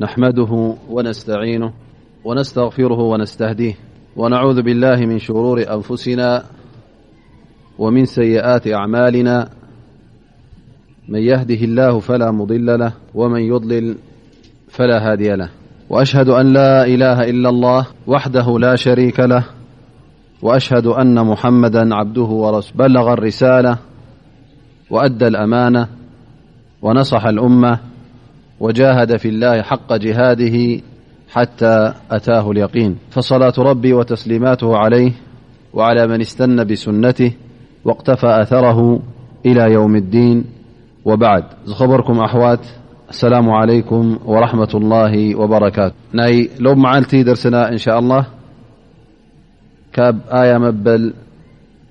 نحمده ونستعينه ونستغفره ونستهديه ونعوذ بالله من شرور أنفسنا ومن سيئات أعمالنا من يهده الله فلا مضل له ومن يضلل فلا هادي له وأشهد أن لا إله إلا الله وحده لا شريك له وأشهد أن محمدا عبده ورسول بلغ الرسالة وأدى الأمانة ونصح الأمة وجاهد في الله حق جهاده حتى أتاه اليقين فصلاة ربي وتسليماته عليه وعلى من استن بسنته واقتفى أثره إلى يوم الدين وبعد خبركم أحوات السلام عليكم ورحمة الله وبركاته لو معلت درسنا إن شاء الله آية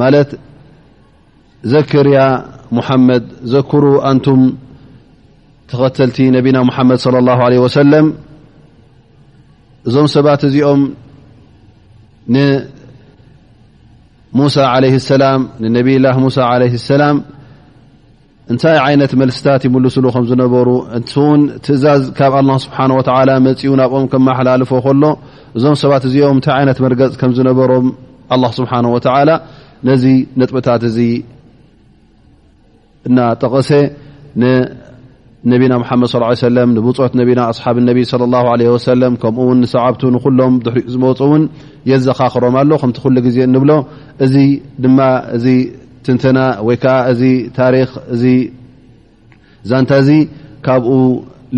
ማለት ዘክር ያ ሙሓመድ ዘክሩ ኣንቱም ተኸተልቲ ነቢና ሙሓመድ صለ ላه ለ ወሰለም እዞም ሰባት እዚኦም ንሙሳ ለ ሰላም ንነብይ ላ ሙሳ ለ ሰላም እንታይ ዓይነት መልስታት ይምልስሉ ከም ዝነበሩ እንቲውን ትእዛዝ ካብ ኣላ ስብሓን ወተላ መፅኡ ናብኦም ከመሓላልፎ ከሎ እዞም ሰባት እዚኦም እንታይ ዓይነት መርገፅ ከም ዝነበሮም ኣላ ስብሓን ወተላ ነዚ ነጥብታት እዚ እናጠቐሰ ንነቢና ሓመድ ስ ሰለም ንብፆት ነቢና ኣስሓብ ነቢ ለ ላ ለ ወሰለም ከምኡ ውን ንሰዓብቱ ንኩሎም ድሕሪኡ ዝመፁ እውን የዘኻኽሮም ኣሎ ከምቲ ኩሉ ግዜ እንብሎ እዚ ድማ እዚ ትንተና ወይ ከዓ እዚ ታሪክ እዚ ዛንታ እዚ ካብኡ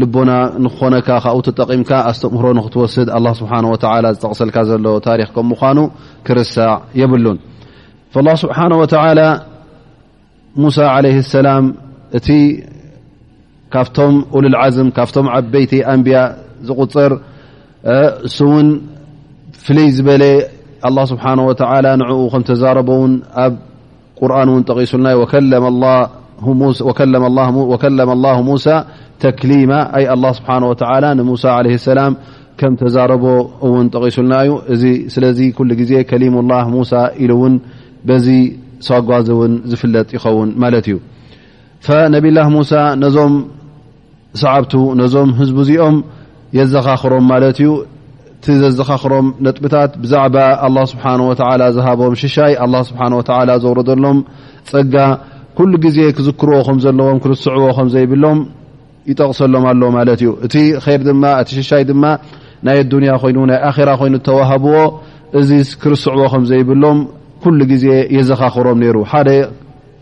ልቦና ንክኾነካ ካብኡ ተጠቒምካ ኣስተምህሮ ንክትወስድ ኣላ ስብሓን ወተላ ዝጠቕሰልካ ዘሎ ታሪክ ከም ምኳኑ ክርሳዕ የብሉን ላ ስብሓን ወተላ ሙሳ ዓለይ ሰላም እቲ ካብቶም ኡሉልዓዝም ካብቶም ዓበይቲ ኣንብያ ዝቁፅር እሱ እውን ፍልይ ዝበለ ኣላ ስብሓን ወተላ ንዕኡ ከም ተዛረቦ ውን ኣብ ቁርን እውን ጠቂሱልና ወከለመ ላሁ ሙሳ ተክሊማ ኣይ ኣላ ስብሓን ወተላ ንሙሳ ዓለ ሰላም ከም ተዛረቦ እውን ጠቂሱልና እዩ እዚ ስለዚ ኩሉ ግዜ ከሊሙ ላ ሙሳ ኢሉ እውን በዚ ሳጓዚ እውን ዝፍለጥ ይኸውን ማለት እዩ ፈነብላህ ሙሳ ነዞም ሰዓብቱ ነዞም ህዝቢ እዚኦም የዘኻኽሮም ማለት እዩ እቲ ዘዘኻኽሮም ነጥብታት ብዛዕባ ኣላ ስብሓን ወተላ ዝሃቦም ሽሻይ ኣላ ስብሓን ወተላ ዘውረደሎም ፀጋ ኩሉ ግዜ ክዝክርዎ ከም ዘለዎም ክርስዕዎ ከም ዘይብሎም ይጠቕሰሎም ኣሎ ማለት እዩ እቲ ር ድማ እቲ ሽሻይ ድማ ናይ ኣዱንያ ኮይኑ ናይ ኣራ ኮይኑ እተዋህብዎ እዚ ክርስዕዎ ከም ዘይብሎም ኩሉ ግዜ የዘኻኽሮም ነይሩ ሓደ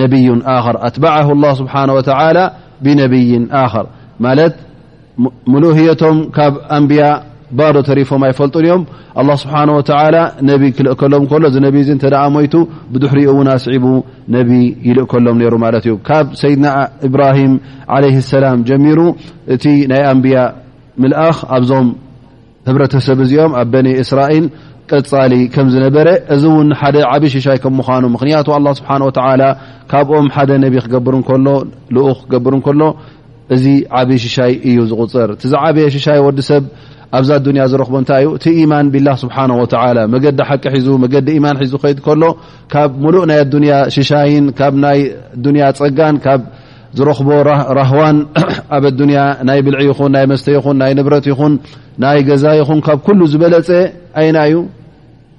ነብይ ኣኸር ኣትበዐሁ ላ ስብሓን ወተላ ብነብይ ኣኸር ማለት ምሉእ ህየቶም ካብ ኣንብያ ባዶ ተሪፎም ኣይፈልጡን እዮም ኣላ ስብሓን ወተላ ነቢ ክልእ ከሎም ከሎ እዚ ነቢ እዚ እንተ ሞይቱ ብድሕሪኡ እውን ኣስዒቡ ነቢ ይልእ ከሎም ነይሩ ማለት እዩ ካብ ሰይድና እብራሂም ዓለይ ሰላም ጀሚሩ እቲ ናይ ኣንብያ ምልኣኽ ኣብዞም ህብረተሰብ እዚኦም ኣብ በኒ እስራኤል ቀፃሊ ከም ዝነበረ እዚ እውን ሓደ ዓብ ሽሻይ ከም ምዃኑ ምክንያቱ ኣላ ስብሓን ወተላ ካብኦም ሓደ ነቢ ክገብር ከሎ ልኡ ክገብር ከሎ እዚ ዓብ ሽሻይ እዩ ዝቁፅር እቲ ዝዓበየ ሽሻይ ወዲ ሰብ ኣብዛ ኣዱንያ ዝረክቦ እንታይ እዩ እቲ ኢማን ብላ ስብሓን ወተላ መገዲ ሓቂ ሒዙ መገዲ ኢማን ሒዙ ከይድ ከሎ ካብ ሙሉእ ናይ ኣዱንያ ሽሻይን ካብ ናይ ኣዱንያ ፀጋን ዝረኽቦ ራህዋን ኣብ ኣዱንያ ናይ ብልዒ ይኹን ናይ መስተ ይኹን ናይ ንብረት ይኹን ናይ ገዛ ይኹን ካብ ኩሉ ዝበለፀ ኣይና እዩ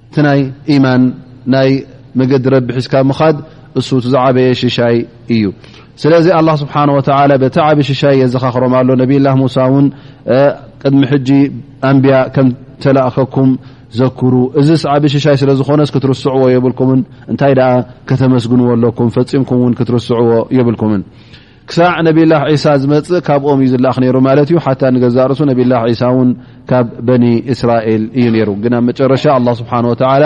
እቲ ናይ ኢማን ናይ መገዲ ረቢ ሒዝካ ምኻድ እሱ እቲ ዝዓበየ ሽሻይ እዩ ስለዚ ኣላ ስብሓን ወተላ በቲ ዓብ ሽሻይ የዘኻኽሮም ኣሎ ነብላ ሙሳ እውን ቅድሚ ሕጂ ኣንብያ ከም ተላእከኩም ዘክሩ እዚ ስዓቢ ሽሻይ ስለ ዝኾነስ ክትርስዕዎ የብልኩምን እንታይ ደኣ ከተመስግንዎ ኣለኩም ፈጺምኩም እውን ክትርስዕዎ የብልኩምን ክሳዕ ነብላህ ዒሳ ዝመጽእ ካብኦም እዩ ዝለኣኽ ነይሩ ማለት እዩ ሓታ ንገዛእ ርእሱ ነብላህ ዒሳ እውን ካብ በኒ እስራኤል እዩ ነይሩ ግን ኣብ መጨረሻ ኣላ ስብሓን ወተዓላ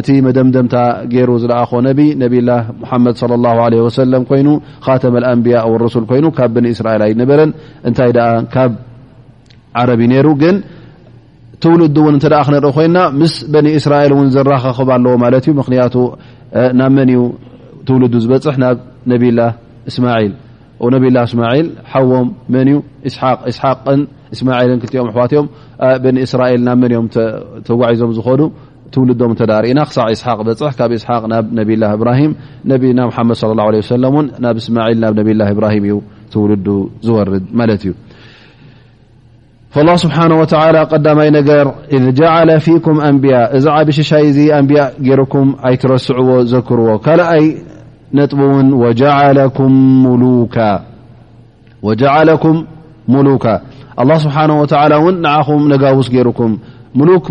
እቲ መደምደምታ ገይሩ ዝለኣኾ ነቢ ነብላ ሙሓመድ ለ ላ ለ ወሰለም ኮይኑ ካተመልኣንብያ ወረሱል ኮይኑ ካብ በኒ እስራኤል ኣይነበረን እንታይ ደኣ ካብ ዓረብ እዩ ነይሩ ግን ትውልዲ እውን እተ ክንርኢ ኮይና ምስ በኒ እስራኤል እውን ዝራኸኽብ ኣለዎ ማለት እዩ ምክንያቱ ናብ መን እዩ ትውልዱ ዝበፅሕ ናብ ነብላ እስማዒል ነብላ እስማዒል ሓዎም መን እዩ ስሓቅ ስሓቅን እስማዒልን ክልኦም ኣሕዋት እዮም በኒ እስራኤል ናብ መን እዮም ተጓዒዞም ዝኮኑ ትውልዶም እተ ርእና ክሳዕ ስሓቅ በፅሕ ካብ ስሓቅ ናብ ነብላ እብራሂም ነቢና ሓመድ ለ ላ ለ ሰለም ን ናብ እስማዒል ናብ ነብላ እብራሂም እዩ ትውልዱ ዝወርድ ማለት እዩ فالله سبحانه وتعالى قدمي نر إذ جعل فيكم أنبياء ذ عب أنبيء يركم يترسع كر لأي نطب ون وجعلكم ملوك الله سبحانه وتعلى ن نعم نوس ركم ملوك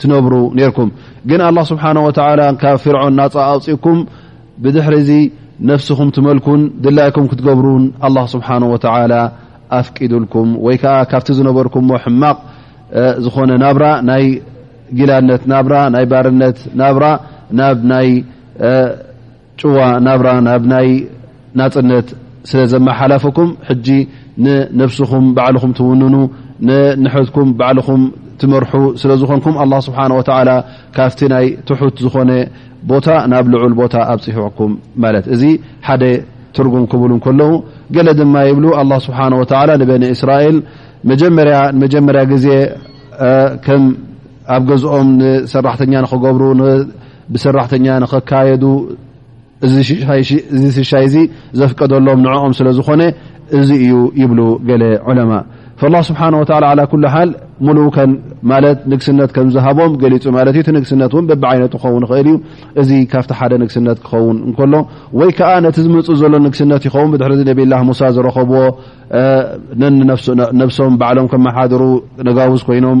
ትነብሩ ነርኩም ግን ኣላ ስብሓን ወተላ ካብ ፍርዖን ናፃ ኣውፅእኩም ብድሕሪ እዚ ነፍስኹም ትመልኩን ድላይኩም ክትገብሩን ኣላ ስብሓን ወተላ ኣፍቂዱልኩም ወይ ከዓ ካብቲ ዝነበርኩሞ ሕማቕ ዝኾነ ናብራ ናይ ጊላነት ናብራ ናይ ባርነት ናብራ ናብ ናይ ጭዋ ናብራ ናብ ናይ ናፅነት ስለ ዘመሓላፈኩም ሕጂ ንነብስኹም ባዕልኹም ትውንኑ ንንሕትኩም ባዕልኹም ትመርሑ ስለ ዝኾንኩም ኣላ ስብሓን ወተላ ካብቲ ናይ ትሑት ዝኾነ ቦታ ናብ ልዑል ቦታ ኣብፅሑኩም ማለት እዚ ሓደ ትርጉም ክብሉ ከለዉ ገለ ድማ ይብሉ ኣላ ስብሓን ወተላ ንበኒ እስራኤል መጀመርያ ንመጀመርያ ግዜ ከም ኣብ ገዝኦም ንሰራሕተኛ ንክገብሩ ብሰራሕተኛ ንክካየዱ እዚ ሽሻይ እዚ ዘፍቀደሎም ንዕኦም ስለ ዝኾነ እዚ እዩ ይብሉ ገለ ዑለማ ላ ስብሓን ወ ላ ኩሉ ሓል ሙሉከ ማለት ንግስነት ከም ዝሃቦም ገሊፁ ማለት እዩ እቲ ንግስነት እውን በብዓይነቱ ክኸውን ይኽእል እዩ እዚ ካብቲ ሓደ ንግስነት ክኸውን እንከሎ ወይ ከዓ ነቲ ዝምፅእ ዘሎ ንግስነት ይኸውን ብድሕሪ ዚ ነብላ ሙሳ ዝረኸብዎ ነነብሶም ባዕሎም ከመሓድሩ ነጋውዝ ኮይኖም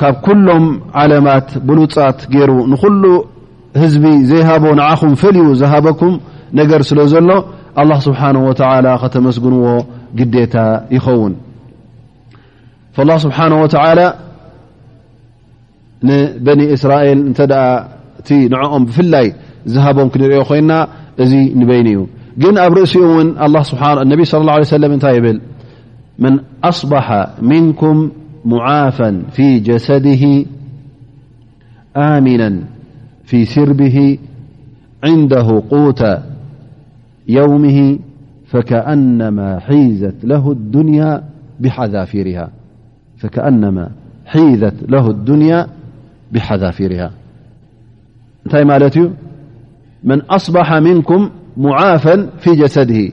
ካብ ኩሎም ዓለማት ብሉፃት ገይሩ ንኹሉ ህዝቢ ዘይሃቦ ንዓኹም ፈልዩ ዝሃበኩም ነገር ስለ ዘሎ ኣላ ስብሓን ወተላ ከተመስግንዎ ግዴታ ይኸውን ላ ስብሓን ወተላ ንበኒ እስራኤል እንተ እቲ ንዕኦም ብፍላይ ዝሃቦም ክንሪኦ ኮይና እዚ ንበይኑ እዩ ግን ኣብ ርእሲኡ እውን ነቢ ለ ለ ሰለም እንታይ ይብል من أصبح منكم معافا في جسده آمنا في سربه عنده قوت يومه فكأنما حيذت له الدنيا بحذافرها من أصبح منكم معፋا في جሰده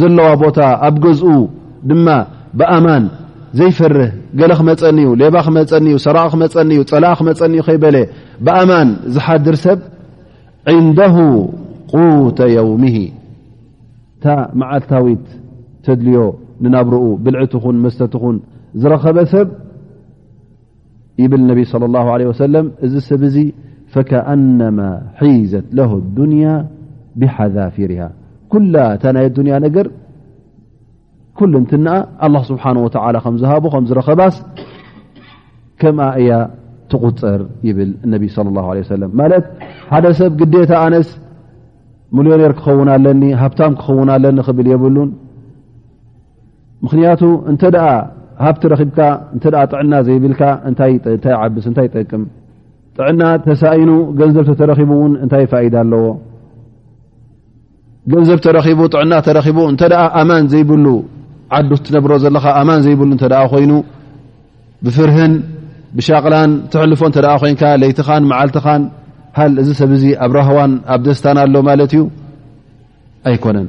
ዘለዋ ቦታ ኣብ ገዝኡ ድማ ብኣማን ዘይፈርህ ገለ ክመፀኒ ዩ ሌባ ክመፀኒ ዩ ሰራቂ ክመፀኒ ዩ ፀላእ ክመፀኒ ዩ ከይበለ ብኣማን ዝሓድር ሰብ ዕንደ ቁተ የውም እታ መዓልታዊት ተድልዮ ንናብርኡ ብልዕትኹን መስተትኹን ዝረኸበ ሰብ ይብል ነቢ صለ ላه ለ ወሰለም እዚ ሰብ እዚ ፈከኣነማ ሒዘት ለ ዱንያ ብሓዛፊርሃ ኩላ እታ ናይ ኣዱንያ ነገር ኩሉ እንትንኣ ኣላ ስብሓን ወተላ ከም ዝሃቦ ከም ዝረኸባስ ከምኣ እያ ትቁፅር ይብል እነቢ ለ ላ ለ ሰለም ማለት ሓደ ሰብ ግዴታ ኣነስ ሙልዮኔር ክኸውን ኣለኒ ሃብታም ክኸውን ኣለኒ ክብል የብሉን ምክንያቱ እንተ ሃብቲ ረኪብካ እተ ጥዕና ዘይብልካ እታይ ዓብስ እታይ ጠቅም ጥዕና ተሳኢኑ ገንዘብ ተተረኪቡ ውን እንታይ ፋኢዳ ኣለዎ ገንዘብ ተረኪቡ ጥዕና ተረኪቡ እተ ኣማን ዘይብሉ ዓዱ ትነብሮ ዘለካ ኣማን ዘይብሉ እተ ኮይኑ ብፍርህን ብሻቅላን ትሕልፎ እተ ኮንካ ለይትኻን መዓልትኻን ሃል እዚ ሰብ እዚ ኣብ ራህዋን ኣብ ደስታን ኣሎ ማለት እዩ ኣይኮነን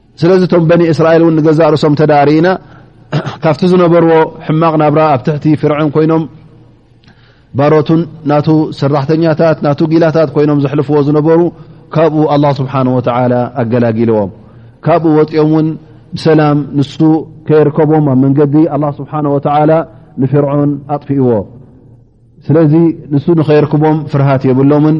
ስለዚ እቶም በኒ እስራኤል እውን ንገዛእ ርእሶም ተዳርኢና ካብቲ ዝነበርዎ ሕማቕ ናብራ ኣብ ትሕቲ ፍርዕን ኮይኖም ባሮትን ናቱ ሰራሕተኛታት ናቱ ጊላታት ኮይኖም ዘሕልፍዎ ዝነበሩ ካብኡ ኣላ ስብሓን ወተላ ኣገላጊልዎም ካብኡ ወፂኦም እውን ብሰላም ንሱ ከይርከቦም ኣብ መንገዲ ኣላ ስብሓን ወተላ ንፍርዖን ኣጥፍእዎ ስለዚ ንሱ ንኸይርክቦም ፍርሃት የብሎምን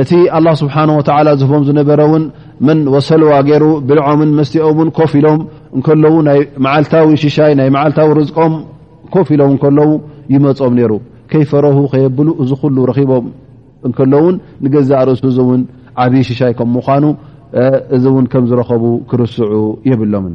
እቲ ኣላ ስብሓን ወተላ ዝህቦም ዝነበረ እውን ምን ወሰልዋ ገይሩ ብልዖምን መስትኦምን ኮፍ ኢሎም እንከለዉ ናይ መዓልታዊ ሽሻይ ናይ መዓልታዊ ርዝቆም ኮፍ ኢሎም እንከለዉ ይመፆም ነይሩ ከይፈረሁ ከየብሉ እዚ ኩሉ ረኺቦም እንከለዉውን ንገዛእ ርእሱ እዚ እውን ዓብዪ ሽሻይ ከም ምኳኑ እዚ እውን ከም ዝረኸቡ ክርስዑ የብሎምን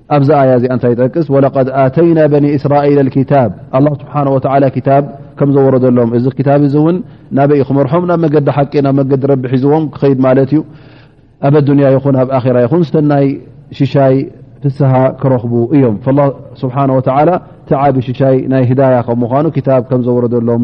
ኣብዚ ኣያ እዚኣ እንታይ ይጠቅስ ወለቀድ ኣተይና በኒ እስራኤል ክታብ ኣላ ስብሓን ወላ ክታብ ከም ዘወረደሎም እዚ ክታብ እዚ እውን ናበይ ዩ ክመርሖም ናብ መገዲ ሓቂ ናብ መገዲ ረቢ ሒዝዎም ክኸይድ ማለት እዩ ኣብ ኣዱንያ ይኹን ኣብ ኣራ ይኹን ሰናይ ሽሻይ ፍስሃ ክረኽቡ እዮም ላ ስብሓን ወላ እቲ ዓብ ሽሻይ ናይ ህዳያ ከም ምኳኑ ክታብ ከም ዘወረደሎም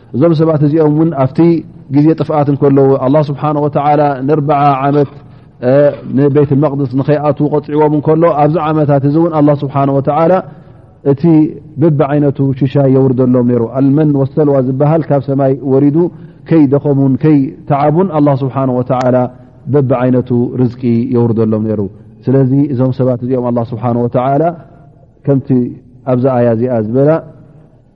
እዞም ሰባት እዚኦም እውን ኣብቲ ግዜ ጥፍኣት እንከለዉ ኣላ ስብሓን ወተላ ንርበዓ ዓመት ንቤት መቅድስ ንኸይኣት ቆፅዕዎም እንከሎ ኣብዚ ዓመታት እዚ እውን ኣላ ስብሓን ወተላ እቲ ብቢ ዓይነቱ ሽሻይ የውርደሎም ነይሩ ኣልመን ወሰልዋ ዝበሃል ካብ ሰማይ ወሪዱ ከይደኸሙን ከይ ተዓቡን ኣላ ስብሓን ወተላ በቢ ዓይነቱ ርዝቂ የውርደሎም ነይሩ ስለዚ እዞም ሰባት እዚኦም ኣላ ስብሓን ወተላ ከምቲ ኣብዛ ኣያ እዚኣ ዝበላ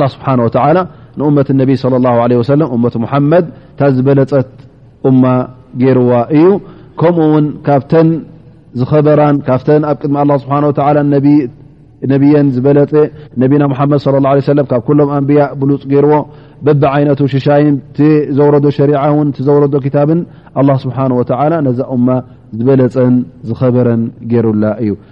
ላ ስብሓን ወተላ ንእመት ነቢ ለ ላ ለ ወሰለም እመት ሙሓመድ እታ ዝበለፀት እማ ገይርዋ እዩ ከምኡ ውን ካብተን ዝኸበራን ካብተን ኣብ ቅድሚ ኣላ ስብሓን ወተላ ነብየን ዝበለፀ ነቢና ሙሓመድ ለ ላ ለ ሰለም ካብ ኩሎም ኣንብያ ብሉፅ ገይርዎ በቢ ዓይነቱ ሽሻይን ቲ ዘውረዶ ሸሪዓ ውን ዘውረዶ ክታብን ኣላ ስብሓን ወተላ ነዛ እማ ዝበለፀን ዝኸበረን ገይሩላ እዩ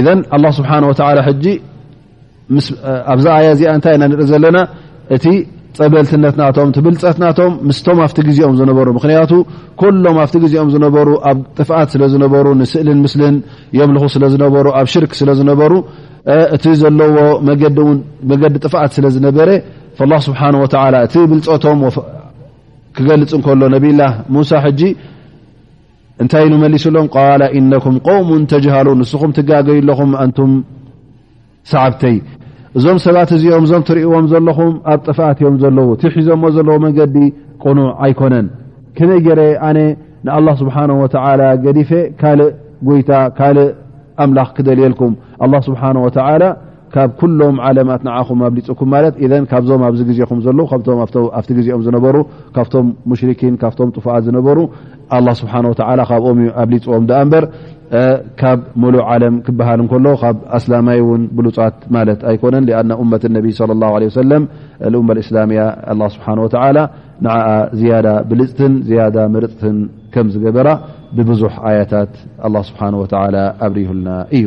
እዘ ኣላ ስብሓን ወተላ ሕጂ ኣብዛ ኣያ እዚኣ እንታይ ኢና ንርኢ ዘለና እቲ ፀበልትነት ናቶም እቲ ብልፀት ናቶም ምስቶም ኣብቲ ግዜኦም ዝነበሩ ምክንያቱ ኩሎም ኣብቲ ግዜኦም ዝነበሩ ኣብ ጥፍኣት ስለ ዝነበሩ ንስእልን ምስልን የምልኹ ስለ ዝነበሩ ኣብ ሽርክ ስለ ዝነበሩ እቲ ዘለዎ መገዲውን መገዲ ጥፍኣት ስለ ዝነበረ ላ ስብሓን ወተላ እቲ ብልፀቶም ክገልፅ እንከሎ ነብላ ሙሳ ሕጂ እንታይ ኢሉ መሊሱሎም ቃል እነኩም ቆውሙ ተጅሃሉ ንስኹም ትጋገዩ ኣለኹም ኣንቱም ሰዓብተይ እዞም ሰባት እዚኦም እዞም ትርእዎም ዘለኹም ኣብ ጥፍኣት እዮም ዘለዉ ትሒዞሞ ዘለዎ መንገዲ ቅኑዕ ኣይኮነን ከመይ ገረ ኣነ ንኣላ ስብሓን ወተላ ገዲፈ ካልእ ጎይታ ካልእ ኣምላኽ ክደልየልኩም ኣላ ስብሓን ወተላ ካብ ኩሎም ዓለማት ንዓኹም ኣብሊፅኩም ማለት እዘን ካብዞም ኣብዚ ግዜኹም ዘለዉ ካብቶም ኣብቲ ግዜኦም ዝነበሩ ካብቶም ሙሽርኪን ካብቶም ጥፉዓት ዝነበሩ ኣላ ስብሓን ወተዓላ ካብኦም እዩ ኣብሊፅዎም ድኣ እምበር ካብ ሙሉእ ዓለም ክበሃል እንከሎ ካብ ኣስላማይ እውን ብሉፃት ማለት ኣይኮነን ሊኣና እመት ነቢ ስለ ላ ለ ወሰለም ልኡመ እስላምያ ኣላ ስብሓን ወተዓላ ንዓኣ ዝያዳ ብልፅትን ዝያዳ ምርፅትን ከም ዝገበራ ብብዙሕ ኣያታት ኣላ ስብሓን ወተዓላ ኣብርይህልና እዩ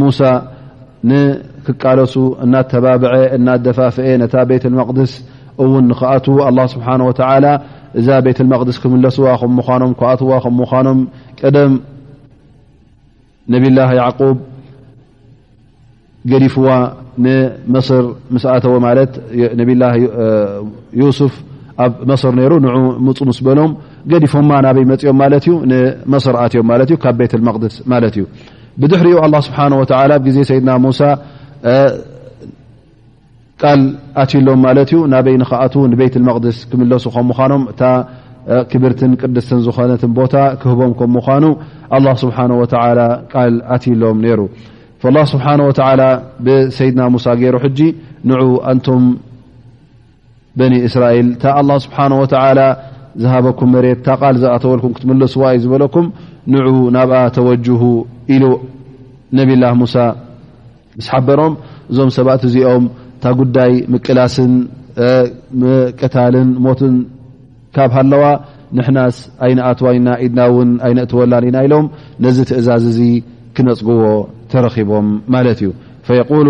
ሙሳ ንክቃለሱ እናተባብዐ እናደፋፍአ ነታ ቤት መቅድስ እውን ንክኣትዉ ኣላ ስብሓን ወተላ እዛ ቤት መቅድስ ክምለስዋ ከም ምኳኖም ክኣትዋ ከም ምኳኖም ቀደም ነብላ ያዕቁብ ገዲፍዋ ንመስር ምስኣተወ ማለት ነብላ ዩስፍ ኣብ መስር ነይሩ ን ምፁ ምስ በሎም ገዲፎማ ናበይ መፅኦም ማለት እዩ ንመሰር ኣትዮም ማለት እዩ ካብ ቤት መቅድስ ማለት እዩ ብድሕሪኡ ኣላ ስብሓን ወተላ ብ ግዜ ሰይድና ሙሳ ቃል ኣትሎም ማለት እዩ ናበይ ንክኣት ንቤት መቅድስ ክምለሱ ከም ምኳኖም እታ ክብርትን ቅድስትን ዝኮነትን ቦታ ክህቦም ከም ምኳኑ ኣላ ስብሓን ወተላ ቃል ኣትሎም ነይሩ ላ ስብሓን ወተላ ብሰይድና ሙሳ ገይሩ ሕጂ ንዑ ኣንቱም በኒ እስራኤል እታ ኣላ ስብሓን ወተዓላ ዝሃበኩም መሬት እታ ቓል ዝኣተወልኩም ክትምለስዋ እዩ ዝበለኩም ንዑ ናብኣ ተወጅሁ ኢሉ ነብላ ሙሳ ምስ ሓበሮም እዞም ሰባት እዚኦም እታ ጉዳይ ምቅላስን ምቅታልን ሞትን ካብ ሃለዋ ንሕናስ ኣይንኣትዋይና ኢድና እውን ኣይነእትወላን ኢና ኢሎም ነዚ ትእዛዝ እዚ ክነፅግዎ ተረኪቦም ማለት እዩ ፈየቁሉ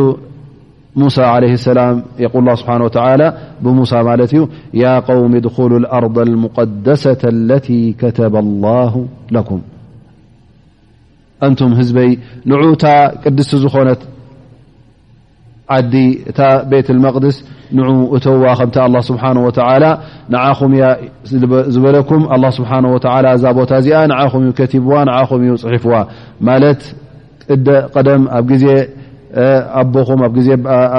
ሙሳ ዓለይሂ ሰላም የቁል ላህ ስብሓን ወተዓላ ብሙሳ ማለት እዩ ያ ቀውሚ ድኹሉ ልኣርض ልሙቀደሰተ ለቲ ከተበ ላሁ ለኩም ኣንቱም ህዝበይ ንዑ እታ ቅድስቲ ዝኾነት ዓዲ እታ ቤት ልመቅድስ ንዑ እተዋ ከምቲ ኣላ ስብሓን ወተዓላ ንዓኹም እያ ዝበለኩም ኣላ ስብሓን ወተዓላ እዛ ቦታ እዚኣ ንዓኹም እዩ ከቲብዋ ንዓኹም እዩ ፅሒፍዋ ማለት ቀደም ኣብ ግዜ ኣቦኹም ኣብ ግዜ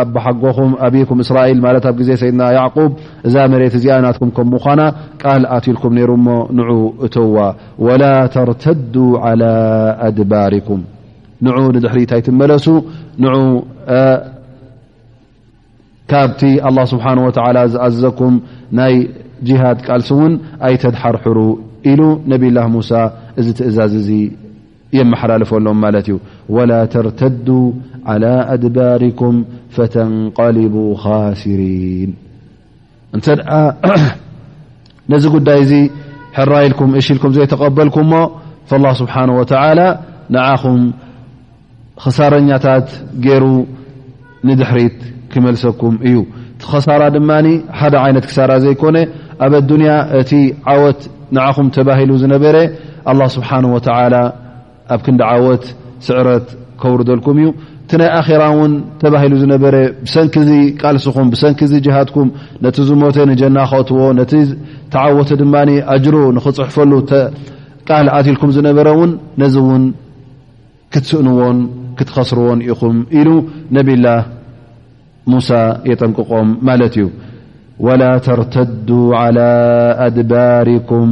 ኣቦሓጎኹም ኣብኩም እስራኤል ማለት ኣብ ግዜ ሰይድና ያዕቁብ እዛ መሬት እዚኣ ናትኩም ከም ምዃና ቃል ኣትልኩም ነይሩ እሞ ንዑ እተዋ ወላ ተርተዱ ዓላ ኣድባርኩም ንዑ ንድሕሪት ኣይትመለሱ ንዑ ካብቲ ኣላ ስብሓን ወተዓላ ዝኣዘዘኩም ናይ ጅሃድ ቃልሲ እውን ኣይተድሓርሕሩ ኢሉ ነብላ ሙሳ እዚ ትእዛዝ እዚ የመሓላልፈሎም ማለት እዩ ወላ ተርተዱ ዓላ ኣድባርኩም ፈተንቀሊቡ ካስሪን እንተ ነዚ ጉዳይ እዚ ሕራይ ኢልኩም እሽ ኢልኩም ዘይተቐበልኩምሞ ላ ስብሓን ወተላ ንዓኹም ኽሳረኛታት ገይሩ ንድሕሪት ክመልሰኩም እዩ እቲ ኸሳራ ድማ ሓደ ዓይነት ክሳራ ዘይኮነ ኣብ ኣዱንያ እቲ ዓወት ንዓኹም ተባሂሉ ዝነበረ ኣላ ስብሓን ወተላ ኣብ ክንዲ ዓወት ስዕረት ከውርደልኩም እዩ እቲ ናይ ኣራ ውን ተባሂሉ ዝነበረ ብሰንኪ ዚ ቃልስኹም ብሰንኪ ዚ ጅሃድኩም ነቲ ዝሞተ ንጀና ክእትዎ ነቲ ተዓወቲ ድማ ኣጅሩ ንክፅሕፈሉ ቃል ኣትልኩም ዝነበረ ውን ነዚ እውን ክትስእንዎን ክትኸስርዎን ኢኹም ኢሉ ነብላ ሙሳ የጠንቅቆም ማለት እዩ ወላ ተርተዱ ላ ኣድባርኩም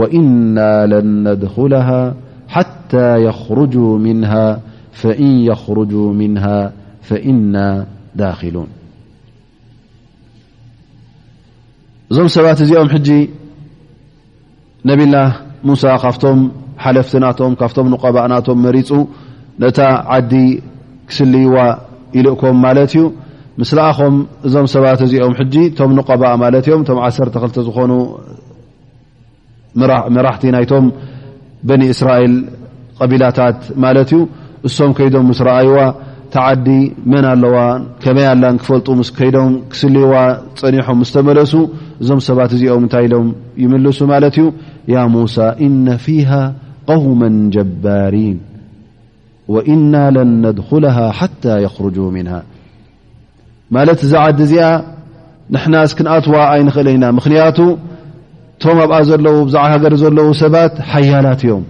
ወኢና ለን ነድኹለሃ ሓታ የኽሩጁ ምንሃ ፈእን የኽሩጁ ምንሃ ፈእና ዳኪሉን እዞም ሰባት እዚኦም ሕጂ ነብላ ሙሳ ካብቶም ሓለፍቲ ናቶም ካብቶም ንቀባእ ናቶም መሪፁ ነታ ዓዲ ክስልይዋ ይልእኮም ማለት እዩ ምስ ለኣኾም እዞም ሰባት እዚኦም ሕጂ እቶም ንቀባእ ማለት እዮም እቶም ዓሰርተ ክልተ ዝኾኑ መራሕቲ ናይቶም በኒ እስራኤል ቐቢላታት ማለት እዩ እሶም ከይዶም ምስ ረኣይዋ ተዓዲ መን ኣለዋ ከመይ ኣላ ክፈልጡ ምስ ከይዶም ክስልይዋ ፀኒሖም ምስ ተመለሱ እዞም ሰባት እዚኦም እንታይ ኢሎም ይምልሱ ማለት እዩ ያ ሙሳ እነ ፊሃ ቐውመን ጀባሪን ወኢና ለን ነድኩላሃ ሓታ የኽርጁ ምና ማለት እዛ ዓዲ እዚኣ ንሕና ስ ክንኣትዋ ኣይንኽእል ኢና ምኽንያቱ እቶም ኣብኣ ዘለዉ ብዛዕ ሃገር ዘለዉ ሰባት ሓያላት እዮም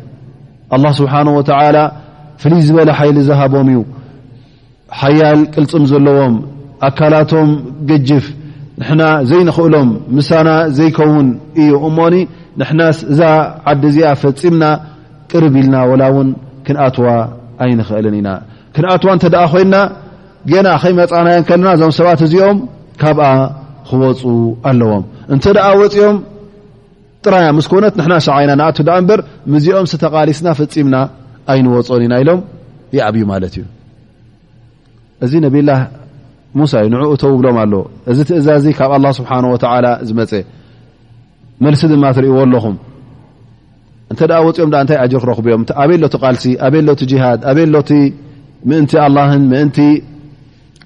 ኣላ ስብሓን ወተዓላ ፍልይ ዝበለ ሓይሊ ዝሃቦም እዩ ሓያል ቅልፅም ዘለዎም ኣካላቶም ገጅፍ ንሕና ዘይንኽእሎም ምሳና ዘይከውን እዩ እሞኒ ንሕናስ እዛ ዓዲ እዚኣ ፈፂምና ቅርብ ኢልና ወላ እውን ክንኣትዋ ኣይንኽእልን ኢና ክንኣትዋ እንተ ደኣ ኮይንና ገና ከይመፃናዮ ከለና እዞም ሰባት እዚኦም ካብኣ ክወፁ ኣለዎም እንተ ደኣ ወፂኦም ጥራያ ምስ ኮነት ንሕና ሸዓ ኢና ንኣቱ ደኣ እምበር ምዚኦም ስተቓሊስና ፈፂምና ኣይንወፆን ኢና ኢሎም ይኣብዩ ማለት እዩ እዚ ነብላ ሙሳ እዩ ንዕኡ ተውብሎም ኣሎ እዚ ትእዛዚ ካብ ኣላ ስብሓን ወተላ ዝመፀ መልሲ ድማ ትርእዎ ኣለኹም እንተ ደኣ ወፂኦም ኣ እንታይ ኣጅር ክረኽቡ እዮም ኣበይ ሎቲ ቃልሲ ኣበይ ሎቲ ጅሃድ ኣበይ ሎቲ ምእንቲ ኣላህን ምእንቲ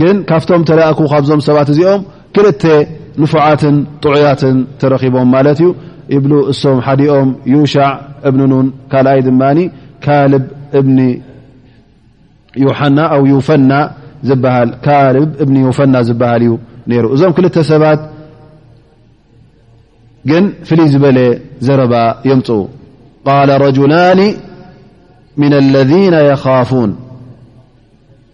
ግን ካብቶም ተላእኩ ካብዞም ሰባት እዚኦም ክልተ ንፉዓትን ጥዑያትን ተረኺቦም ማለት እዩ ይብሉ እሶም ሓዲኦም ዩሻዕ እብኒ ኑን ካልኣይ ድማ ካልብ እብኒ ዮሓና ኣው ዩፈና ዝበሃል ካልብ እብኒ ዮፈና ዝበሃል እዩ ነይሩ እዞም ክልተ ሰባት ግን ፍልይ ዝበለ ዘረባ የምፅኡ ቃል ረጅላኒ ምና ለذነ የኻፉን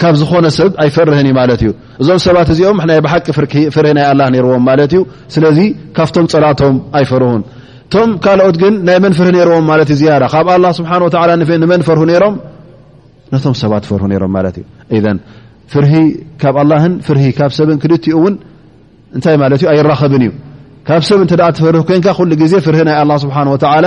ካብ ዝኾነ ሰብ ኣይፈርህን እዩ ማለት እዩ እዞም ሰባት እዚኦም ናይ ብሓቂ ፍርህ ናይ ኣላ ነርዎም ማለት እዩ ስለዚ ካብቶም ፀላቶም ኣይፈርሁን እቶም ካልኦት ግን ናይ መን ፍርህ ነርዎም ማለት እዩ ዝያዳ ካብ ኣላ ስብሓ ንመን ፈርሁ ነሮም ነቶም ሰባት ፈርሁ ነሮም ማለት እዩ እዘን ፍርሂ ካብ ኣላን ፍርሂ ካብ ሰብን ክልትኡ እውን እንታይ ማለት እዩ ኣይራኸብን እዩ ካብ ሰብ እንተ ትፈርህ ኮንካ ኩሉ ግዜ ፍርህ ናይ ኣላ ስብሓን ወተዓላ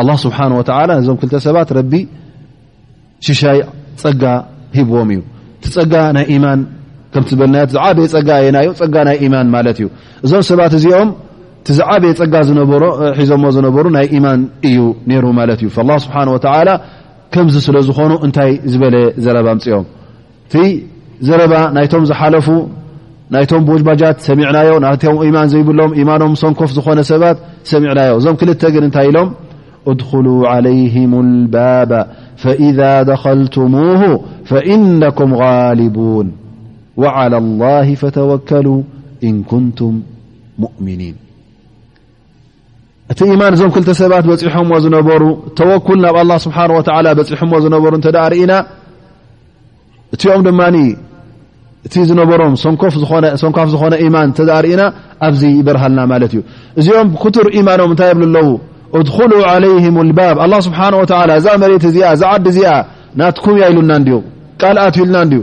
ኣላ ስብሓን ወተላ ነዞም ክልተ ሰባት ረቢ ሽሻይ ፀጋ ሂብዎም እዩ እቲ ፀጋ ናይ ኢማን ከምቲ ዝበልናዮ ዝዓበየ ፀጋ የናዩ ፀጋ ናይ ኢማን ማለት እዩ እዞም ሰባት እዚኦም እቲ ዝዓበየ ፀጋ ሒዞሞ ዝነበሩ ናይ ኢማን እዩ ነይሩ ማለት እዩ ላ ስብሓን ወተላ ከምዚ ስለ ዝኾኑ እንታይ ዝበለ ዘረባ ኣምፅኦም እቲ ዘረባ ናይቶም ዝሓለፉ ናይቶም ቦጅባጃት ሰሚዕናዮ ናቶም ኢማን ዘይብሎም ኢማኖም ሰንኮፍ ዝኾነ ሰባት ሰሚዕናዮ እዞም ክልተ ግን እንታይ ኢሎም እድኩሉ ዓለይህም ልባባ ፈኢዛ ደኸልቱሙ ፈኢነኩም غሊቡን ዓላ ላህ ፈተወከሉ እንኩንቱም ሙእምኒን እቲ ኢማን እዞም ክልተ ሰባት በፂሖምዎ ዝነበሩ ተወኩል ናብ ኣላ ስብሓን ወተላ በፂሖምዎ ዝነበሩ እንተ ርእና እቲኦም ድማ እቲ ዝነበሮም ሰንኳፍ ዝኾነ ኢማን እተ ርእና ኣብዚ ይበርሃልና ማለት እዩ እዚኦም ክቱር ኢማኖም እንታይ የብሉ ኣለዉ እድኩሉ ዓለይህም ልባብ ኣላ ስብሓን ወተላ እዛ መሬት እዚኣ እዛ ዓዲ እዚኣ ናትኩም እያ ኢሉና እንድዩ ቃልኣት ኢልና እንድዩ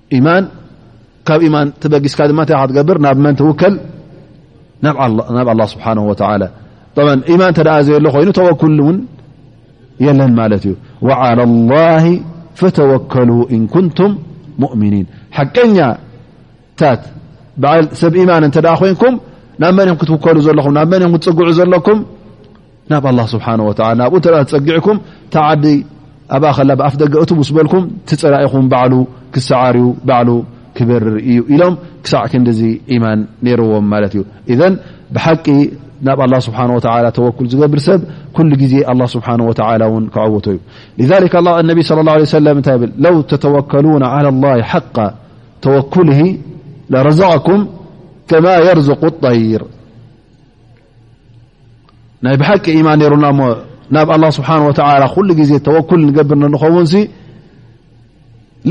ኢማን ካብ ኢማን ተበጊስካ ድማ እንታይ ክትገብር ናብ መን ትውከል ናብ ኣላ ስብሓን ወተላ ኢማን ተደኣ ዘየሎ ኮይኑ ተወኩል እውን የለን ማለት እዩ ዓላ ላ ፈተወከሉ እን ኩንቱም ሙእምኒን ሓቀኛታት በዓል ሰብ ኢማን እንተ ኮይንኩም ናብ መን እዮም ክትውከሉ ዘለኹም ናብ መን እዮም ክትፅግዑ ዘለኩም ናብ ኣላ ስብሓን ወላ ናብኡ እተ ዝፀጊዕኩም ታዓዲ ኣብኣ ከላ ብኣፍ ደገ እቱ ምስ በልኩም ትፅራኢኹም ባዕሉ ክሰዓርዩ ባዕሉ ክበርር እዩ ኢሎም ክሳዕ ክንዲዚ ኢማን ነይርዎም ማለት እዩ እዘን ብሓቂ ናብ ኣላ ስብሓን ወ ተወክል ዝገብር ሰብ ኩሉ ግዜ ኣላ ስብሓን ወላ እውን ክዐወቶ እዩ ነቢ ስለ ላ ሰለም እንታይ ይብል ለው ተተወከሉና ላ ላ ሓቃ ተወኩል ለረዘቀኩም ከማ የርዝቁ ጠይር ናይ ብሓቂ ኢማ ነሩና እሞ ናብ ኣላ ስብሓን ወተላ ኩሉ ግዜ ተወኩል ንገብር ንኸውንሲ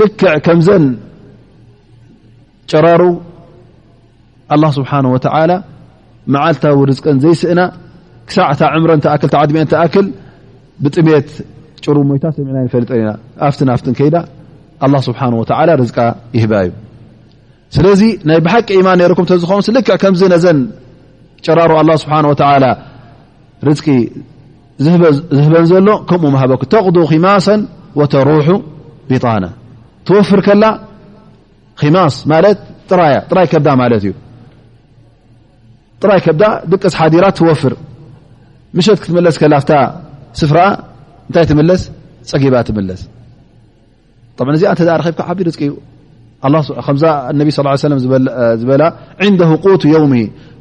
ልክዕ ከምዘን ጨራሩ ኣላ ስብሓን ወተላ መዓልታዊ ርዝቀን ዘይስእና ክሳዕ እታ ዕምረን ተኣክል ተዓድሚአን ተኣክል ብጥሜት ጭሩ ሞይታ ሰሚዕና ይንፈልጠን ኢና ኣብትን ኣብትን ከይዳ ኣላ ስብሓን ወተላ ርዝቃ ይህባ እዩ ስለዚ ናይ ብሓቂ ኢማን ነይርኩም ተዝኸውንስ ልክ ከምዚ ነዘን ጭራሩ ኣላ ስብሓን ወተላ ርዝቂ ዝህበን ዘሎ ከምኡ ምሃበኩ ተቕዱ ኺማሰን ወተሩሑ ቢጣና ትወፍር ከላ ኺማስ ማለት ጥራያ ጥራይ ከብዳ ማለት እዩ ጥራይ ከብዳ ድቅስ ሓዲራ ትወፍር ምሸት ክትመለስ ከላፍታ ስፍራ እንታይ ትምለስ ፀጊባ ትምለስ ብ እዚኣ እተ ረኪብካ ዓቢ ርቂ እዩ ከምዛ ነቢ ስ ሰለ ዝበላ ንደ ቁቱ የውሚ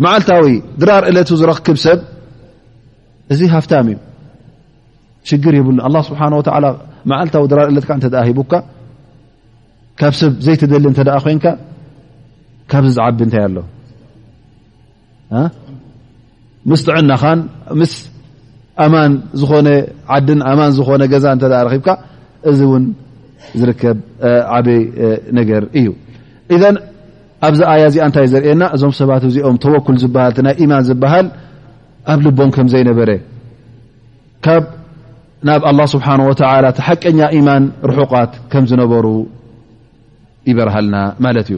መዓልታዊ ድራር እለቱ ዝረክብ ሰብ እዚ ሃፍታም እዩ ሽግር የብሉ ኣ ስብሓ መዓልታዊ ድራር እለትካ እተ ሂቡካ ካብ ሰብ ዘይትደሊ እተ ኮይንካ ካብዚ ዝዓቢ እንታይ ኣሎ ምስ ጥዕናኻን ምስ ኣማን ዝኾነ ዓድን ኣማን ዝኾነ ገዛ እተ ረኪብካ እዚ እውን ዝርከብ ዓበይ ነገር እዩ እዘ ኣብዚ ኣያ እዚኣ እንታይ ዘርእየና እዞም ሰባት እዚኦም ተወኩል ዝበሃል ናይ ኢማን ዝበሃል ኣብ ልቦም ከም ዘይነበረ ካብ ናብ ኣላ ስብሓን ወተላ እቲ ሓቀኛ ኢማን ርሑቓት ከም ዝነበሩ ይበርሃልና ማለት እዩ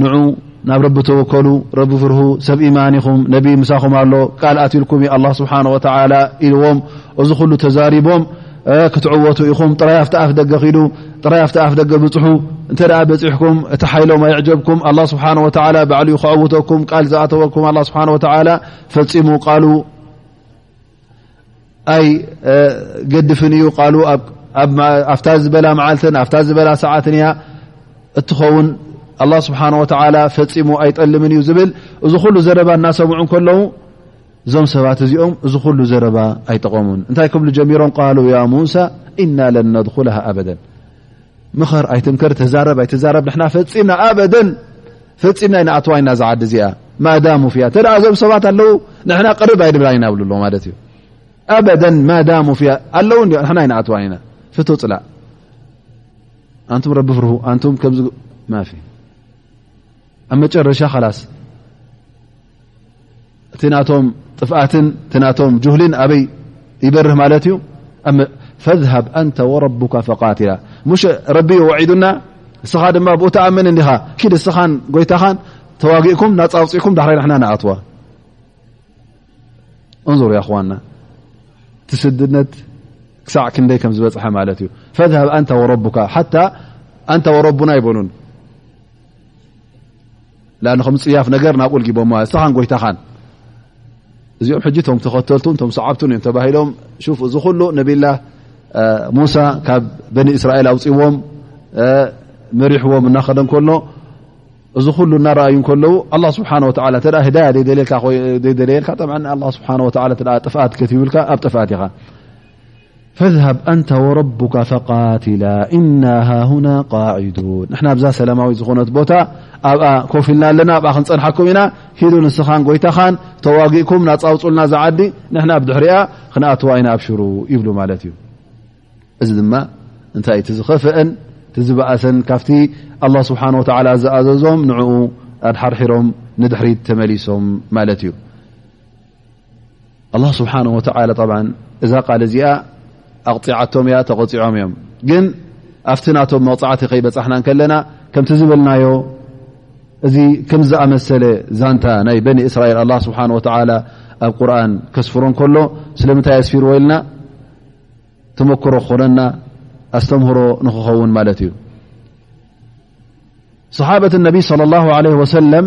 ንዑ ናብ ረቢ ተወከሉ ረቢ ፍርሁ ሰብ ኢማን ኢኹም ነቢ ምሳኹም ኣሎ ቃል ኣትልኩም ዩ ኣላ ስብሓን ወተላ ኢልዎም እዚ ኩሉ ተዛሪቦም ክትዕወቱ ኢኹም ጥራይ ኣብቲ ኣፍ ደገ ኪዱ ጥራይ ኣብቲ ኣፍ ደገ ብፅሑ እንተ ደኣ በፂሕኩም እቲ ሓይሎም ኣይዕጀብኩም ኣላ ስብሓን ወተላ ባዕሉ ዩ ክዕውተኩም ቃል ዝኣተወኩም ኣላ ስብሓን ወተላ ፈፂሙ ቃሉ ኣይ ገድፍን እዩ ቃሉ ኣብታ ዝበላ መዓልትን ኣብታ ዝበላ ሰዓትን እያ እትኸውን ኣላ ስብሓን ወተላ ፈፂሙ ኣይጠልምን እዩ ዝብል እዚ ኩሉ ዘረባ እናሰምዑ ከለዉ እዞም ሰባት እዚኦም እዚ ኩሉ ዘረባ ኣይጠቐሙን እንታይ ክብሉ ጀሚሮም ቃሉ ያ ሙሳ እና ለነድኩልሃ ኣበደን ምኸር ኣይትምከር ተዛረብ ኣይትዛረብ ንሕና ፈፂምና ኣበደን ፈፂምና ይንኣትዋ ኢና ዛ ዓዲ እዚኣ ማዳሙ ፍያ እተ እዞም ሰባት ኣለው ንሕና ቅርብ ኣይድብላ ኢና ብሉ ኣለዎ ማለት እዩ ኣበደን ማዳሙ ፍያ ኣለው እ ንሕና ይንኣትዋ ኢና ፍቶ ፅላእ ኣንቱም ረቢ ፍርሁ ኣንቱም ከምዚ ማፊ ኣብ መጨረሻ ኸላስ እቲ ናቶም ጥፍኣትን እቲ ናቶም ጁህልን ኣበይ ይበርህ ማለት እዩ ፈዝሃብ ኣንተ ወረቡካ ፈቃትላ ሙሸ ረቢ ዩ ወዒዱና እስኻ ድማ ብኡ ተኣምን እንዲኻ ኪድ እስኻን ጎይታኻን ተዋጊእኩም ናፃውፅእኩም ዳሕራይ ንሕና ንኣትዋ እንዙሩ ያክዋና እቲ ስድነት ክሳዕ ክንደይ ከም ዝበፅሐ ማለት እዩ ፈዝሃብ ኣንተ ወረቡካ ሓታ ኣንተ ወረቡና ኣይበሉን ን ከም ፅያፍ ነገር ናብ ልጊቦማ እስኻን ጎይታኻን እዚኦም ሕጂ ቶም ተኸተልቱን ቶም ሰዓብቱን እዮም ተባሂሎም ሹፍ እዚ ኩሉ ነብላ ሙሳ ካብ በኒ እስራኤል ኣውፅዎም መሪሕዎም እናኸደ ከሎ እዚ ኩሉ እናረኣዩ እከለዉ ኣላ ስብሓን ወላ እተ ህዳያ ዘይደልየልካ ኮይዘይደለየልካ ጠ ስብሓ ጥፍኣት ከትብልካ ኣብ ጥፍኣት ኢኻ ፈዝሃብ ኣንታ ወረቡካ ፈቃትላ እና ሃሁና ቃዒዱን ንሕና ኣብዛ ሰላማዊ ዝኾነት ቦታ ኣብኣ ኮፍ ኢልና ኣለና ኣብኣ ክንፀንሓኩም ኢና ኪዱ ንስኻን ጎይታኻን ተዋጊእኩም ናፃውፁልና ዝዓዲ ንሕና ኣብ ድሕሪያ ክንኣትዋ ኢና ኣብሽሩ ይብሉ ማለት እዩ እዚ ድማ እንታይ እቲ ዝኸፍአን ዝበእሰን ካብቲ ኣላ ስብሓን ወተላ ዝኣዘዞም ንዕኡ ኣድሓርሒሮም ንድሕሪት ተመሊሶም ማለት እዩ ኣላ ስብሓን ወተላ ብ እዛ ቃል እዚኣ ኣቕጢዓቶም እያ ተቐፂዖም እዮም ግን ኣብቲ ናቶም መቕፃዕቲ ከይበፃሕና ከለና ከምቲ ዝበልናዮ እዚ ከም ዝኣመሰለ ዛንታ ናይ በኒ እስራኤል ኣላ ስብሓን ወተላ ኣብ ቁርን ከስፍሮ ከሎ ስለምንታይ ኣስፊር ወኢልና ተመክሮ ክኾነና ኣስተምህሮ ንክኸውን ማለት እዩ صሓበት ነቢ صለ ላ ለ ወሰለም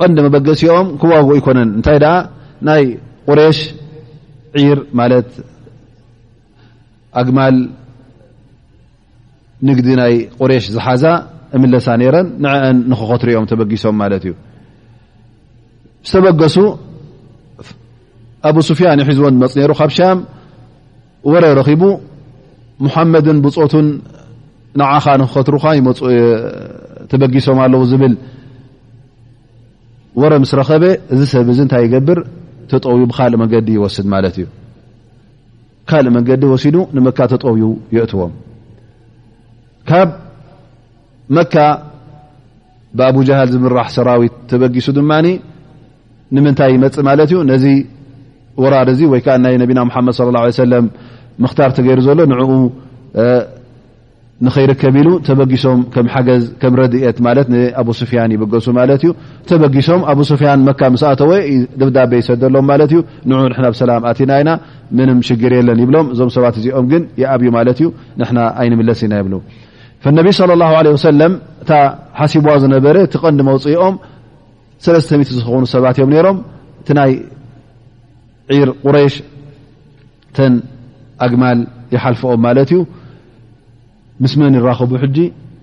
ቐንዲ መበገሲኦም ክዋግኡ ኣይኮነን እንታይ ደኣ ናይ ቁሬሽ ዒር ማለት ኣግማል ንግዲ ናይ ቁሬሽ ዝሓዛ እምለሳ ነይረን ንዐአን ንክኸትርኦም ተበጊሶም ማለት እዩ ዝተበገሱ ኣቡ ስፍያን ይሒዝዎ መፅ ነይሩ ካብ ሻም ወረ ረኺቡ ሙሓመድን ብፆቱን ንዓኻ ንክኸትሩካ ይመፁ ተበጊሶም ኣለዉ ዝብል ወረ ምስ ረኸበ እዚ ሰብ እዚ እንታይ ይገብር ተጠውዩ ብካልእ መንገዲ ይወስድ ማለት እዩ ካልእ መንገዲ ወሲዱ ንመካ ተጠውዩ የእትዎም መካ ብኣቡጃሃል ዝምራሕ ሰራዊት ተበጊሱ ድማ ንምንታይ ይመፅእ ማለት እዩ ነዚ ወራር እዚ ወይ ከዓ ናይ ነቢና ሓመድ صለ ه ሰለ ምክታር ተገይሩ ዘሎ ንኡ ንኸይርከብ ኢሉ ተበጊሶም ከም ሓገዝ ከም ረድኤት ማለት ንኣቡ ስፍያን ይበገሱ ማለት እዩ ተበጊሶም ኣቡ ስፍያን መካ ምስኣተወ ደብዳቤ ይሰደሎም ማለት እዩ ን ንሕና ብ ሰላም ኣቲና ኢና ምንም ሽግር የለን ይብሎም እዞም ሰባት እዚኦም ግን ይኣብዩ ማለት እዩ ንሕና ኣይንምለስ ኢና ይብሉ ነቢ صለ ላه ለ ወሰለም እታ ሓሲብዋ ዝነበረ እቲ ቐንዲ መውፅኦም ሰለስተ ሚት ዝኸኑ ሰባት እዮም ነይሮም እቲ ናይ ዒር ቁረሽ ተን ኣግማል ይሓልፍኦም ማለት እዩ ምስ መን ይራኸቡ ሕጂ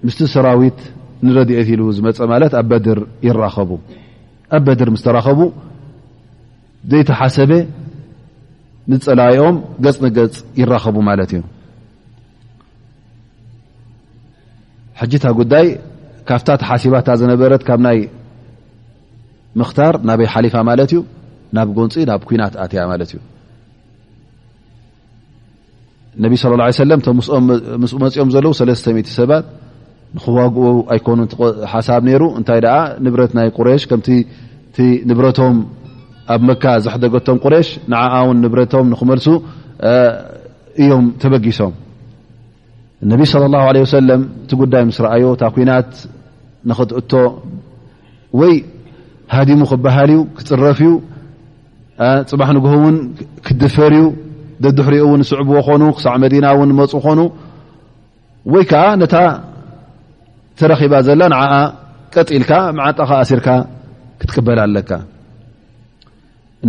ምስቲ ሰራዊት ንረድኤት ኢሉ ዝመፀ ማለት ኣብ በድር ይራኸቡ ኣብ በድር ምስ ተራኸቡ ዘይተሓሰበ ንፀላይኦም ገፅ ንገፅ ይራኸቡ ማለት እዩ ሕጂ እታ ጉዳይ ካብታ ተሓሲባታ ዝነበረት ካብ ናይ ምክታር ናበይ ሓሊፋ ማለት እዩ ናብ ጎንፂ ናብ ኩናት ኣትያ ማለት እዩ ነቢ ስለ ላ ሰለም ቶም ምስኡ መፅኦም ዘለዉ ሰለስተ ሚእቲ ሰባት ንክዋግኡ ኣይኮኑ ሓሳብ ነይሩ እንታይ ደኣ ንብረት ናይ ቁሬሽ ከምቲ እቲ ንብረቶም ኣብ መካ ዘሕደገቶም ቁሬሽ ንዓኣ ውን ንብረቶም ንክመልሱ እዮም ተበጊሶም እነቢ صለ ላه ለ ወሰለም እቲ ጉዳይ ምስ ረኣዮ እታ ኩናት ንኽትእቶ ወይ ሃዲሙ ክበሃል እዩ ክፅረፍ እዩ ፅባሕ ንግሆ እውን ክድፈር እዩ ደድሕሪኦ እውን ዝስዕብዎ ኾኑ ክሳዕ መዲና እውን መፁ ኾኑ ወይ ከዓ ነታ ተረኺባ ዘላ ንዓኣ ቀጢልካ መዓጣኻ ኣሲርካ ክትቅበል ኣለካ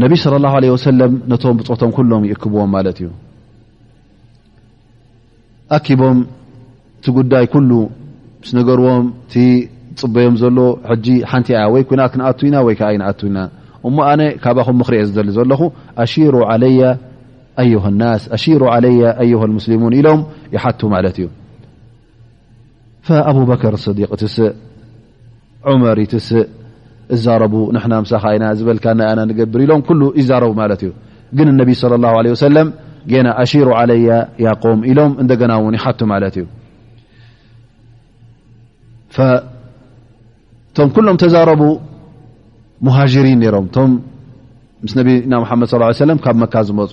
ነቢ صለ ላه ለ ወሰለም ነቶም ብፆቶም ኩሎም ይእክብዎም ማለት እዩ ኣኪቦም እቲ ጉዳይ ኩሉ ምስ ነገርዎም እቲ ፅበዮም ዘሎ ሕጂ ሓንቲ እያ ወይ ኩናት ክንኣቱ ኢና ወይ ከዓ ይንኣቱ ኢና እሞ ኣነ ካባኹም ምኽሪ እየ ዝደሊ ዘለኹ ኣሽሩ ለያ ኣዩሃ ናስ ኣሽሩ ለያ ኣዩሃ ሙስሊሙን ኢሎም ይሓቱ ማለት እዩ ኣቡበከር ስዲቅ እትስእ ዑመር ይትስእ እዛረቡ ንሕና ምሳኻ ኢና ዝበልካ ናኣና ንገብር ኢሎም ኩሉ ይዛረቡ ማለት እዩ ግን እነቢ ስለ ላ ለ ወሰለም ገና ኣሽሩ ዓለያ ያቆም ኢሎም እንደገና እውን ይሓቱ ማለት እዩ እቶም ኩሎም ተዛረቡ ሙሃጅሪን ነይሮም እቶም ምስ ነቢና ሓመድ ስ ሰለም ካብ መካ ዝመፁ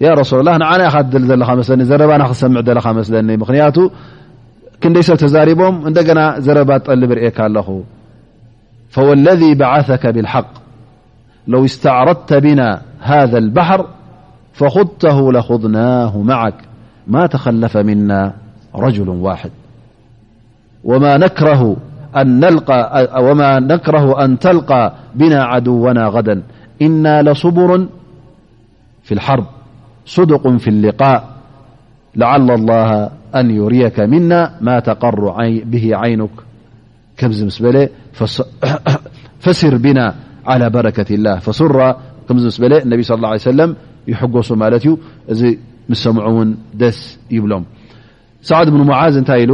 يا رسول الله نعن سمع ل ن م كني س تزربم نن زرب طلب رك ل فوالذي بعثك بالحق لو استعرضت بنا هذا البحر فخذته لخذناه معك ما تخلف منا رجل واحد وما نكره أن تلقى بنا عدونا غدا إنا لصبر في الحرب صدق في اللقاء لعل الله أن يريك منا ما تقر به عينك فسر بنا على بركة الله النبي صلى الله عليه سلم يمالت ይሳ ሳዕድ ብን ሙዓዝ እንታይ ኢሉ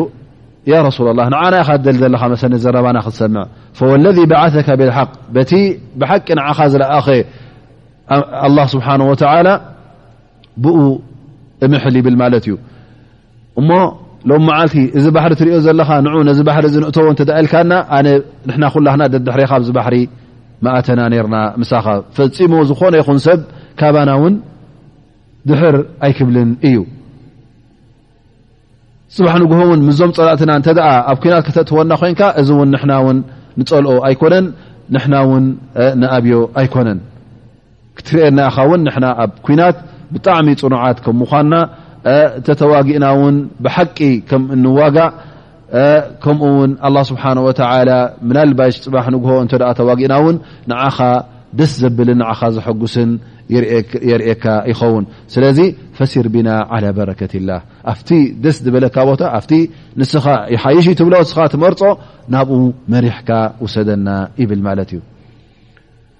ያ ረሱላ ላ ንዓና ኢኻ ደሊ ዘለኻ መሰኒ ዘረባና ክትሰምዕ ፈወለذ በዓثካ ብልሓቅ በቲ ብሓቂ ንዓኻ ዝለኣኸ ኣላ ስብሓን ወተላ ብኡ እምሕል ይብል ማለት እዩ እሞ ሎም መዓልቲ እዚ ባሕሪ ትሪኦ ዘለኻ ን ነዚ ባሕሪ እዚ ንእተዎ እተ ኢልካና ኣነ ንሕና ኩላና ደድሕሬኻ ኣብዚ ባሕሪ መእተና ነርና ምሳኻ ፈፂሞ ዝኾነ ይኹን ሰብ ካባና ውን ድሕር ኣይክብልን እዩ ፅባሕ ንግሆ ውን ምዞም ፀላእትና እተ ኣብ ኩናት ከተእትወና ኮንካ እዚ ውን ንና ውን ንፀልኦ ኣይኮነን ንና ውን ንኣብዮ ኣይኮነን ክትርእየና ኢኻ ውን ንና ኣብ ኩናት ብጣዕሚ ፅኑዓት ከም ምኳና እተተዋጊእና ውን ብሓቂ ከም እንዋጋእ ከምኡ ውን ኣላ ስብሓን ወተላ ምናልባሽ ፅባሕ ንግሆ እንተ ተዋጊእና እውን ንዓኻ ደስ ዘብልን ንዓኻ ዘሐጉስን የርእካ ይኸውን ስለዚ ፈሲር ቢና ዓላ በረከት ላ ኣብቲ ደስ ዝበለካ ቦታ ኣብቲ ንስኻ ይሓይሽ ትብሎ ንስኻ ትመርፆ ናብኡ መሪሕካ ውሰደና ይብል ማለት እዩ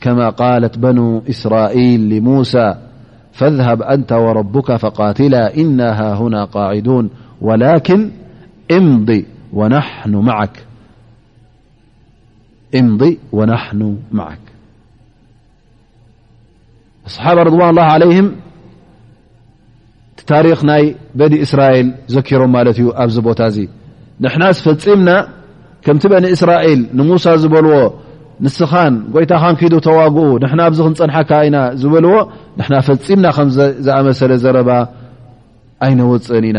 كما قالت بنو إسرائيل لموسى فاذهب أنت وربك فقاتلا إنا ههنا قاعدون ولكن امض ونحن معك ኣስሓባ ርድዋን ላ ዓለይህም እቲ ታሪክ ናይ በኒ እስራኤል ዘኪሮም ማለት እዩ ኣብዚ ቦታ እዚ ንሕና ዝፈፂምና ከምቲ በኒ እስራኤል ንሙሳ ዝበልዎ ንስኻን ጎይታኻን ክዱ ተዋግኡ ንሕና ኣብዚ ክንፀንሓካ ኢና ዝበልዎ ንሕና ፈፂምና ከምዝኣመሰለ ዘረባ ኣይነወፅእን ኢና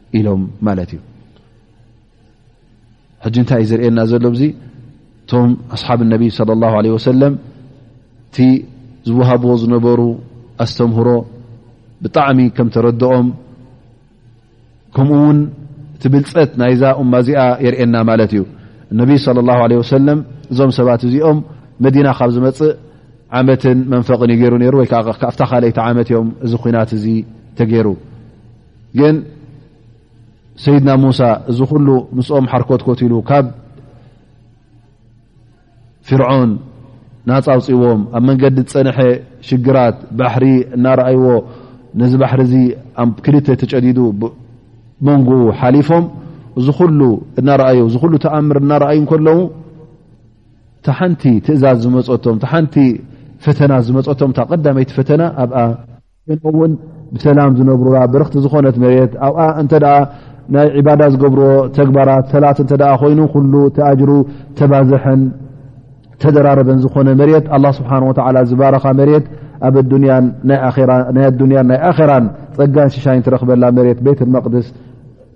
ኢሎም ማለት እዩ ሕጂ እንታይ እዩ ዝርእየና ዘሎ ዙ እቶም ኣስሓብ ነቢ صለ ላ ለ ወሰለም እቲ ዝወሃብዎ ዝነበሩ ኣስተምህሮ ብጣዕሚ ከም ተረድኦም ከምኡ ውን እቲ ብልፀት ናይዛ እማ እዚኣ የርእየና ማለት እዩ እነቢይ صለ ላ ለ ወሰለም እዞም ሰባት እዚኦም መዲና ካብ ዝመፅእ ዓመትን መንፈቕን ይገይሩ ነይሩ ወይ ካብታ ካልይቲ ዓመት እዮም እዚ ኩናት እዚ ተገይሩ ግን ሰይድና ሙሳ እዚ ኩሉ ምስኦም ሓርኮትኮት ኢሉ ካብ ፍርዖን ናፃ ኣውፅዎም ኣብ መንገዲ ዝፀንሐ ሽግራት ባሕሪ እናረኣይዎ ነዚ ባሕሪ እዚ ኣብ ክልተ ተጨዲዱ መንጎኡ ሓሊፎም እዚ ኩሉ እናረኣዩ እዚ ኩሉ ተኣምር እናረኣዩ ከለዉ እቲ ሓንቲ ትእዛዝ ዝመፀቶም እቲ ሓንቲ ፈተና ዝመፀቶም እታ ቀዳመይቲ ፈተና ኣብኣ ውን ብሰላም ዝነብሩላ ብርክቲ ዝኾነት መሬት ኣብኣ እንተ ናይ ዕባዳ ዝገብርዎ ተግባራት ሰላት እተ ኮይኑ ኩሉ ተኣጅሩ ተባዝሐን ተደራረበን ዝኾነ መሬት ኣላ ስብሓን ወላ ዝባረኻ መሬት ኣብ ኣዱንያን ናይ ኣራን ጸጋን ሽሻይን ትረክበላ መሬት ቤት መቅድስ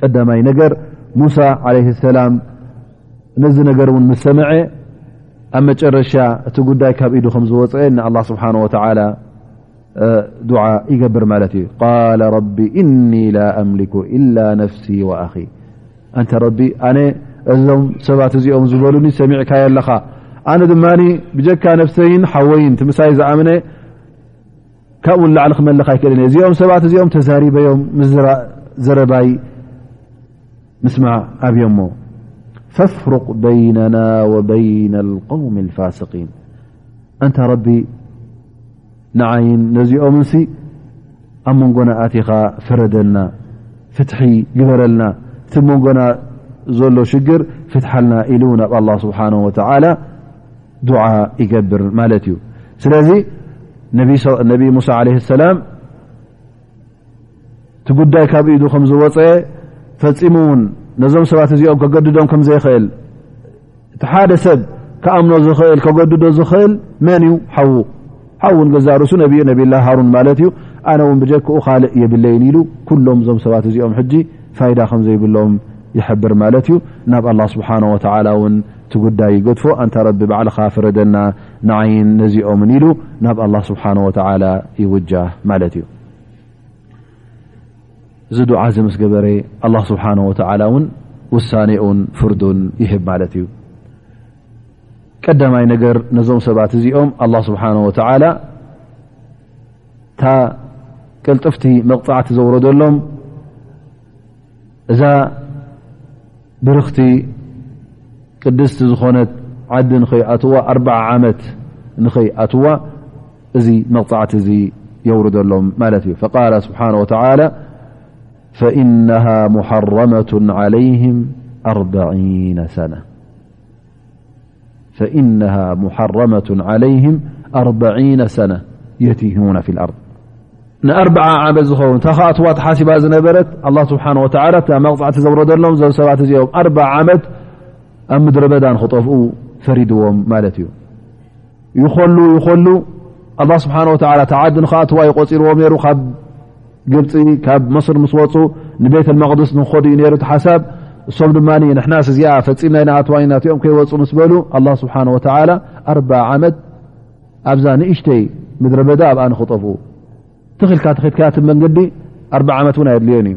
ቀዳማይ ነገር ሙሳ ዓለ ሰላም ነዚ ነገር እውን ምስ ሰምዐ ኣብ መጨረሻ እቲ ጉዳይ ካብ ኢዱ ከም ዝወፀአ ንኣላ ስብሓን ወተላ ዱዓ ይገብር ማለት እዩ ቃል ረቢ እኒ ላ ኣምልኩ ኢላ ነፍሲ ወኣኺ ኣንተ ረቢ ኣነ እዞም ሰባት እዚኦም ዝበሉኒ ሰሚዕካዮ ኣለኻ ኣነ ድማ ብጀካ ነፍሰይን ሓወይን ትምሳይ ዝኣምነ ካብኡ ንላዕሊ ክመልኽ ኣይክእልን እየ እዚኦም ሰባት እዚኦም ተዛሪበዮም ምዝራእ ዘረባይ ምስማ ኣብዮሞ ፈፍሩቅ በይነና ወበይነ ልقውሚ ፋስقን እንታ ረቢ ንዓይን ነዚኦምንሲ ኣብ መንጎና ኣቲኻ ፍረደልና ፍትሒ ግበረልና እቲ መንጎና ዘሎ ሽግር ፍትሓልና ኢሉ ናብ ኣላ ስብሓን ወተላ ዱዓ ይገብር ማለት እዩ ስለዚ ነቢ ሙሳ ለ ሰላም እቲ ጉዳይ ካብ ኢዱ ከም ዝወፀ ፈፂሙ እውን ነዞም ሰባት እዚኦም ከገድዶም ከም ዘይኽእል እቲ ሓደ ሰብ ክኣምኖ ዝኽእል ከገድዶ ዝኽእል መን እዩ ሓዉ ሓው ውን ገዛእ ርእሱ ነቢ እዩ ነብላ ሃሩን ማለት እዩ ኣነ ውን ብጀክኡ ካልእ የብለይን ኢሉ ኩሎም እዞም ሰባት እዚኦም ሕጂ ፋይዳ ከም ዘይብሎም ይሕብር ማለት እዩ ናብ ኣላ ስብሓን ወተላ ውን እቲ ጉዳይ ይገድፎ ኣንታ ረቢ ባዕልኻ ፍረደና ንዓይን ነዚኦምን ኢሉ ናብ ኣላ ስብሓን ወተላ ይውጃ ማለት እዩ እዚ ዱዓ እዚ ምስ ገበረ ኣላ ስብሓን ወተላ ውን ውሳኔኡን ፍርዱን ይህብ ማለት እዩ ቀዳማይ ነገር ነዞም ሰባት እዚኦም ኣላ ስብሓን ወተዓላ እታ ቅልጥፍቲ መቕፃዕቲ ዘውረደሎም እዛ ብርኽቲ ቅድስቲ ዝኾነት ዓዲ ንኸይኣትዋ ኣርዓ ዓመት ንኸይኣትዋ እዚ መቕፃዕቲ እዚ የውርደሎም ማለት እዩ ፈቃል ስብሓን ወተላ ፈኢነሃ ሙሓረመት ዓለይህም ኣርበዒነ ሰና ፈኢነሃ ሙሓረመቱ ዓለይህም ኣርበዒነ ሰነ የቲሁነ ፊ ኣርض ንኣርበዓ ዓመት ዝኸውን እታ ክኣትዋ ተሓሲባ ዝነበረት ኣላ ስብሓን ወተላ እታ መቕፃዕቲ ዘውረደሎም እዞም ሰባት እዚኦም ኣርበዓ ዓመት ኣብ ምድረበዳ ንክጠፍኡ ፈሪድዎም ማለት እዩ ይኸሉ ይኸሉ ኣላ ስብሓን ወላ ተዓዲ ንክኣትዋ ዩ ቆፂርዎም ነሩ ካብ ግብፂ ካብ መስር ምስ ወፁ ንቤት መቅድስ ንክኸዱ ዩ ነሩ ሓሳብ እሶም ድማ ንሕና ስዚኣ ፈፂም ናይ ንኣትዋ ናትኦም ከይወፁ ምስ በሉ ኣላ ስብሓን ወተላ ኣርባ ዓመት ኣብዛ ንእሽተይ ምድረ በዳ ኣብኣ ንክጠፍኡ ትኽልካ ትኽትካያት መንገዲ ኣርባ ዓመት እውን ኣየድልዮን እዩ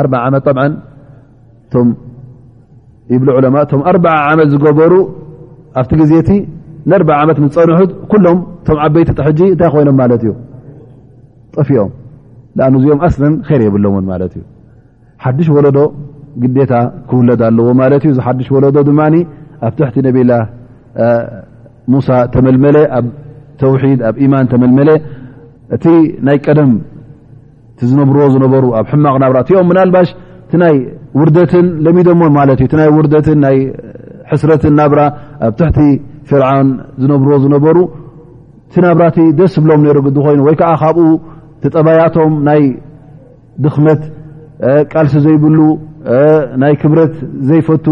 ኣርዓ ዓመት ብ እቶም ይብሉ ዑለማ እቶም ኣርዓ ዓመት ዝገበሩ ኣብቲ ግዜ እቲ ንኣርዓ ዓመት ዝፀንሑ ኩሎም እቶም ዓበይቲ ጥሕጂ እንታይ ኮይኖም ማለት እዩ ጠፊኦም ኣ እዚኦም ኣስለን ር የብሎምን ማለት እዩ ሓዱሽ ወለዶ ግዴታ ክውለድ ኣለዎ ማለት እዩ እዚ ሓዱሽ ወለዶ ድማ ኣብ ትሕቲ ነብላ ሙሳ ተመልመለ ኣብ ተውሒድ ኣብ ኢማን ተመልመለ እቲ ናይ ቀደም ዝነብርዎ ዝነበሩ ኣብ ሕማቕ ናብራ እቲኦም ምናልባሽ እቲ ናይ ውርደትን ለሚዶሞ ማለት እዩ ናይ ውርደትን ናይ ሕስረትን ናብራ ኣብ ትሕቲ ፍርዓን ዝነብርዎ ዝነበሩ እቲ ናብራቲ ደስ ዝብሎም ነሩ ግዲ ኮይኑ ወይ ከዓ ካብኡ ተጠባያቶም ናይ ድኽመት ቃልሲ ዘይብሉ ናይ ክብረት ዘይፈቱ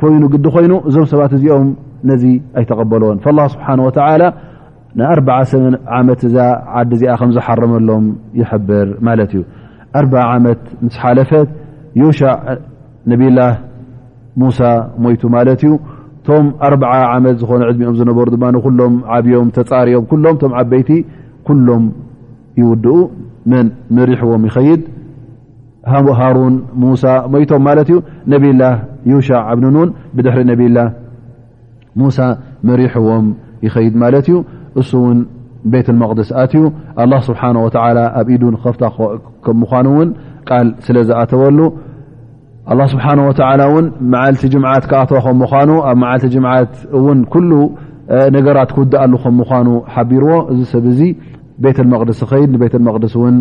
ኮይኑ ግዲ ኮይኑ እዞም ሰባት እዚኦም ነዚ ኣይተቐበልዎን ላ ስብሓን ወተላ ንኣርዓ ዓመት እዛ ዓዲ እዚኣ ከም ዝሓረመሎም ይሕብር ማለት እዩ ኣርዓ ዓመት ምስ ሓለፈት ዮሻዕ ነብላ ሙሳ ሞይቱ ማለት እዩ እቶም ኣርዓ ዓመት ዝኾነ ዕድሚኦም ዝነበሩ ድማ ንኩሎም ዓብዮም ተፃርዮም ኩሎም እቶም ዓበይቲ ኩሎም ይውድኡ መን መሪሕዎም ይኸይድ ሃሩን ሙሳ ሞይቶም ማለት እዩ ነብላ ዮሻዕ ኣብንንውን ብድሕሪ ነብላ ሙሳ መሪሕዎም ይኸይድ ማለት እዩ እሱ እውን ቤት መቅድስ ኣትዩ ኣላ ስብሓ ወላ ኣብ ኢዱ ንኸፍታ ከም ምኳኑ እውን ቃል ስለ ዝኣተወሉ ኣላ ስብሓ ወላ እውን መዓልቲ ጅምዓት ክኣተዋ ከም ምኳኑ ኣብ መዓልቲ ጅምዓት እውን ኩሉ ነገራት ክውድኣሉ ከም ምኳኑ ሓቢርዎ እዚ ሰብ እዚ ቤት መቅድስ ይኸይድ ንቤት መቅድስ እውን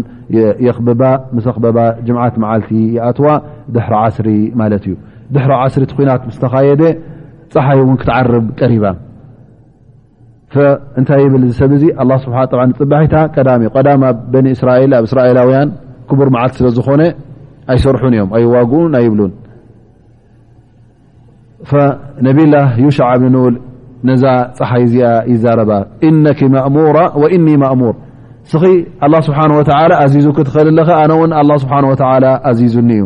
የኽብባ ምስ ኣኽበባ ጅምዓት መዓልቲ ይኣትዋ ድሕሪ ዓስሪ ማለት እዩ ድሕሪ ዓስሪቲ ኩናት ምስ ተኻየደ ፀሓይ እውን ክትዓርብ ቀሪባ እንታይ ይብል እዚ ሰብ እዚ ኣላ ስብሓ ፅባሒታ ቀዳሚ ቀዳም ኣብ በኒ እስራኤል ኣብ እስራኤላውያን ክቡር መዓልቲ ስለ ዝኾነ ኣይሰርሑን እዮም ኣይዋግኡን ኣይብሉን ነብላ ዩሻዓ ብንንውል ነዛ ፀሓይ እዚኣ ይዛረባ እነኪ ማእሙራ ወእኒ ማእሙር እስኺ ኣላ ስብሓን ወተላ ኣዚዙ ክትኸል ኣለኻ ኣነ እውን ኣላ ስብሓን ወተላ ኣዚዙኒ እዩ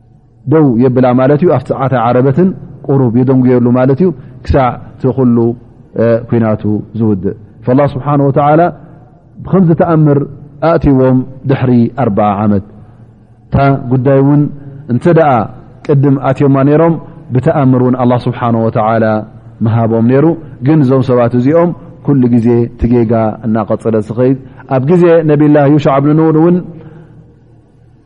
ደው የብላ ማለት እዩ ኣብቲ ዓታ ዓረበትን ቁሩብ የደንጉየሉ ማለት እዩ ክሳዕ እቲ ኩሉ ኩናቱ ዝውድእ ላ ስብሓን ወተላ ብከምዚ ተኣምር ኣእትዎም ድሕሪ ኣርዓ ዓመት እታ ጉዳይ እውን እንተ ደኣ ቅድም ኣትዮማ ነይሮም ብተኣምር እውን ኣላ ስብሓን ወተላ ምሃቦም ነይሩ ግን እዞም ሰባት እዚኦም ኩሉ ግዜ ትጌጋ እናቀፅለ ዝኸይድ ኣብ ግዜ ነብላ ዩሻዕ ብንንውን እውን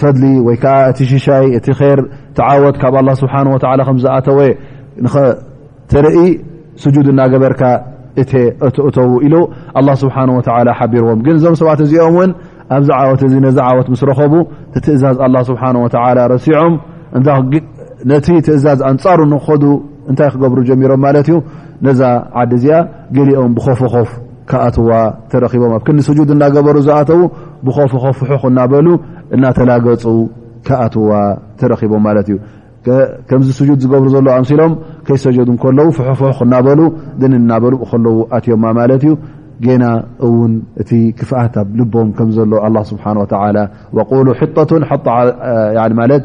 ፈድሊ ወይ ከዓ እቲ ሽሻይ እቲ ር ተዓወት ካብ ላ ስብሓ ወ ከምዝኣተወ ንኸተርኢ ስጁድ እናገበርካ እተእተው ኢሉ ኣላ ስብሓ ወ ሓቢርዎም ግን እዞም ሰባት እዚኦም ውን ኣብዚ ዓወት እዚ ነዚ ዓወት ምስ ረኸቡ ትእዛዝ ኣላ ስብሓ ወ ረሲዖም ነቲ ትእዛዝ ኣንፃሩ ንኸዱ እንታይ ክገብሩ ጀሚሮም ማለት እዩ ነዛ ዓዲ እዚኣ ገሊኦም ብኮፍኾፍ ክኣትዋ ተረኺቦም ኣብ ክንዲ ስጁድ እናገበሩ ዝኣተዉ ብኾፉ ኾፍሑኽ እናበሉ እናተላገፁ ክኣትዋ ተረኺቦም ማለት እዩ ከምዚ ስጁድ ዝገብሩ ዘሎ ኣምሲሎም ከይሰጀዱ ከለዉ ፍሑፍሑኽ እናበሉ ድን እናበሉ ከለዉ ኣትዮማ ማለት እዩ ጌና እውን እቲ ክፍኣት ኣብ ልቦም ከም ዘሎ ኣላ ስብሓን ወተላ ወቁሉ ሕጠቱን ማለት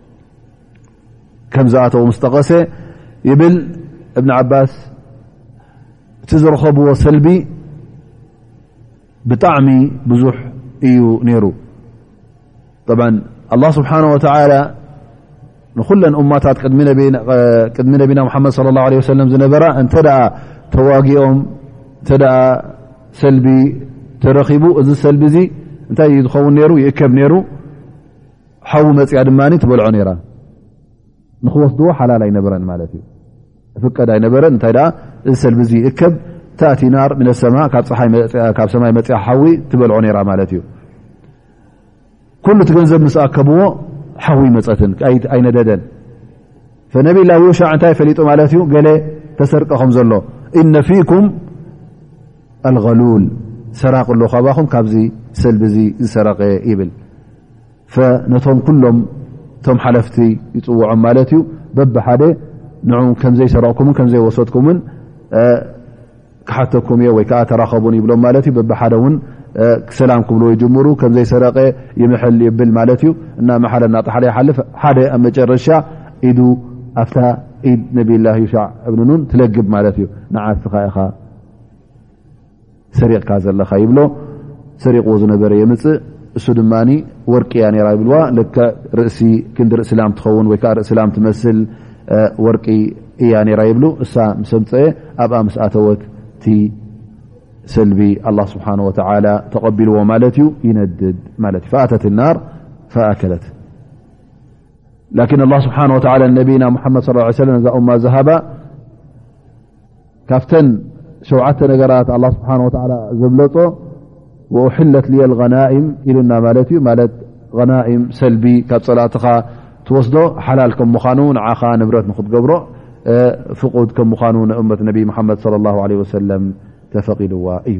ከም ዝኣተዉ ምስ ጠቐሰ ይብል እብኒ ዓባስ እቲ ዝረኸብዎ ሰልቢ ብጣዕሚ ብዙሕ እዩ ነይሩ ብ ኣላ ስብሓን ወተላ ንኩለን እማታት ቅድሚ ነቢና ሓመድ ለ ላ ለ ሰለም ዝነበራ እንተ ተዋጊኦም እተ ሰልቢ ተረኪቡ እዚ ሰልቢ እዚ እንታይ ዝኸውን ነይሩ ይእከብ ነይሩ ሓዊ መፅያ ድማ ትበልዖ ነራ ንክወስድዎ ሓላል ኣይነበረን ማለት እዩ ፍቀድ ኣይነበረን እንታይ እዚ ሰልቢ ዙ ይእከብ ታእቲ ናር ሰማ ካብ ሰማይ መፅያ ሓዊ ትበልዖ ነራ ማለት እዩ ኩሉ እቲ ገንዘብ ምስ ኣከብዎ ሓዊ መፀትን ኣይነደደን ፈነብላ ዮሻዕ እንታይ ፈሊጡ ማለት እዩ ገለ ተሰርቀ ከም ዘሎ እነ ፊኩም ኣልغሉል ሰራቂ ኣሎ ካባኹም ካብዚ ሰልቢ ዙ ዝሰረቀ ይብል ነቶም ኩሎም እቶም ሓለፍቲ ይፅውዖም ማለት እዩ በብሓደ ን ከምዘይሰረቕኩምን ከምዘይወሰድኩምን ክሓተኩም እዮ ወይከዓ ተራኸቡን ይብሎም ማለት እዩ በብሓደ ውን ሰላም ክብሉ ይጅምሩ ከምዘይሰረቀ ይምሐል ይብል ማለት እዩ እና መሓለ ናጣሓደ ይሓልፍ ሓደ ኣብ መጨረሻ ኢዱ ኣብታ ኢድ ነብላ ዩሻዕ እብንኑን ትለግብ ማለት እዩ ንዓስኻ ኢኻ ሰሪቕካ ዘለኻ ይብሎ ሰሪቕዎ ዝነበረ የምፅእ እሱ ድማ ወርቂ እያ ነራ ይብልዋ ልክ ርእሲ ክንዲ ርእሲ ላም ትኸውን ወይከዓ ርእሲ ላም ትመስል ወርቂ እያ ነራ ይብሉ እሳ ምስ ኣምፀአ ኣብኣ ምስ ኣተወት እቲ ሰልቢ ኣላ ስብሓን ወተላ ተቐቢልዎ ማለት እዩ ይነድድ ማለት እዩ ፈኣተት ናር ፈኣከለት ላኪን ኣላ ስብሓን ወተላ ነቢና ሙሓመድ ስ ሰለም እዛ እማ ዝሃባ ካብተን ሸውዓተ ነገራት ኣላ ስብሓን ወላ ዘብለፆ ወውሕለት ልየ ልغናእም ኢሉና ማለት እዩ ማለት غናእም ሰልቢ ካብ ፀላእትኻ ትወስዶ ሓላል ከም ምዃኑ ንዓኻ ንብረት ንክትገብሮ ፍቁድ ከም ምዃኑ ንእመት ነቢ ሙሓመድ ለ ላ ለ ወሰለም ተፈቒድዋ እዩ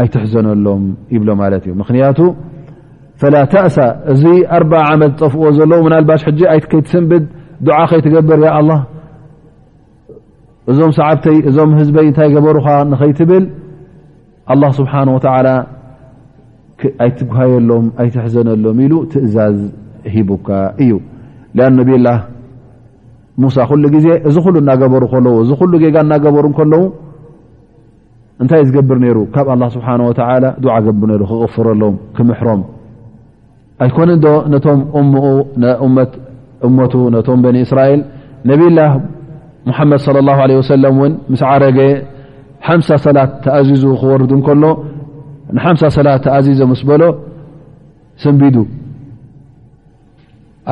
ኣይትሕዘነሎም ይብሎ ማለት እዩ ምክንያቱ ፈላ ተእሳ እዚ ኣርዓ ዓመት ዝጠፍዎ ዘለዉ ምናልባሽ ሕጂ ኣይከይትስንብድ ዱዓ ከይትገብር ያ ኣላ እዞም ሰዓብተይ እዞም ህዝበይ እንታይ ገበሩኻ ንኸይትብል ኣላ ስብሓን ወተዓላ ኣይትጓየሎም ኣይትሕዘነሎም ኢሉ ትእዛዝ ሂቡካ እዩ ን ነብላ ሙሳ ኩሉ ግዜ እዚ ኩሉ እናገበሩ ከለዉ እዚ ኩሉ ጌጋ እናገበሩ ከለዉ እንታይ እዩ ዝገብር ነይሩ ካብ ኣላ ስብሓን ወተላ ዱዓ ገብር ነይሩ ክቕፍረሎም ክምሕሮም ኣይኮነ ዶ ነቶም እሙኡ ንእመት እመቱ ነቶም በኒ እስራኤል ነብላ ሙሓመድ ለ ላ ለ ወሰለም እውን ምስ ዓረገ ሓምሳ ሰላት ተኣዚዙ ክወርዱ እንከሎ ንሓምሳ ሰላት ተኣዚዞ ምስ በሎ ሰንቢዱ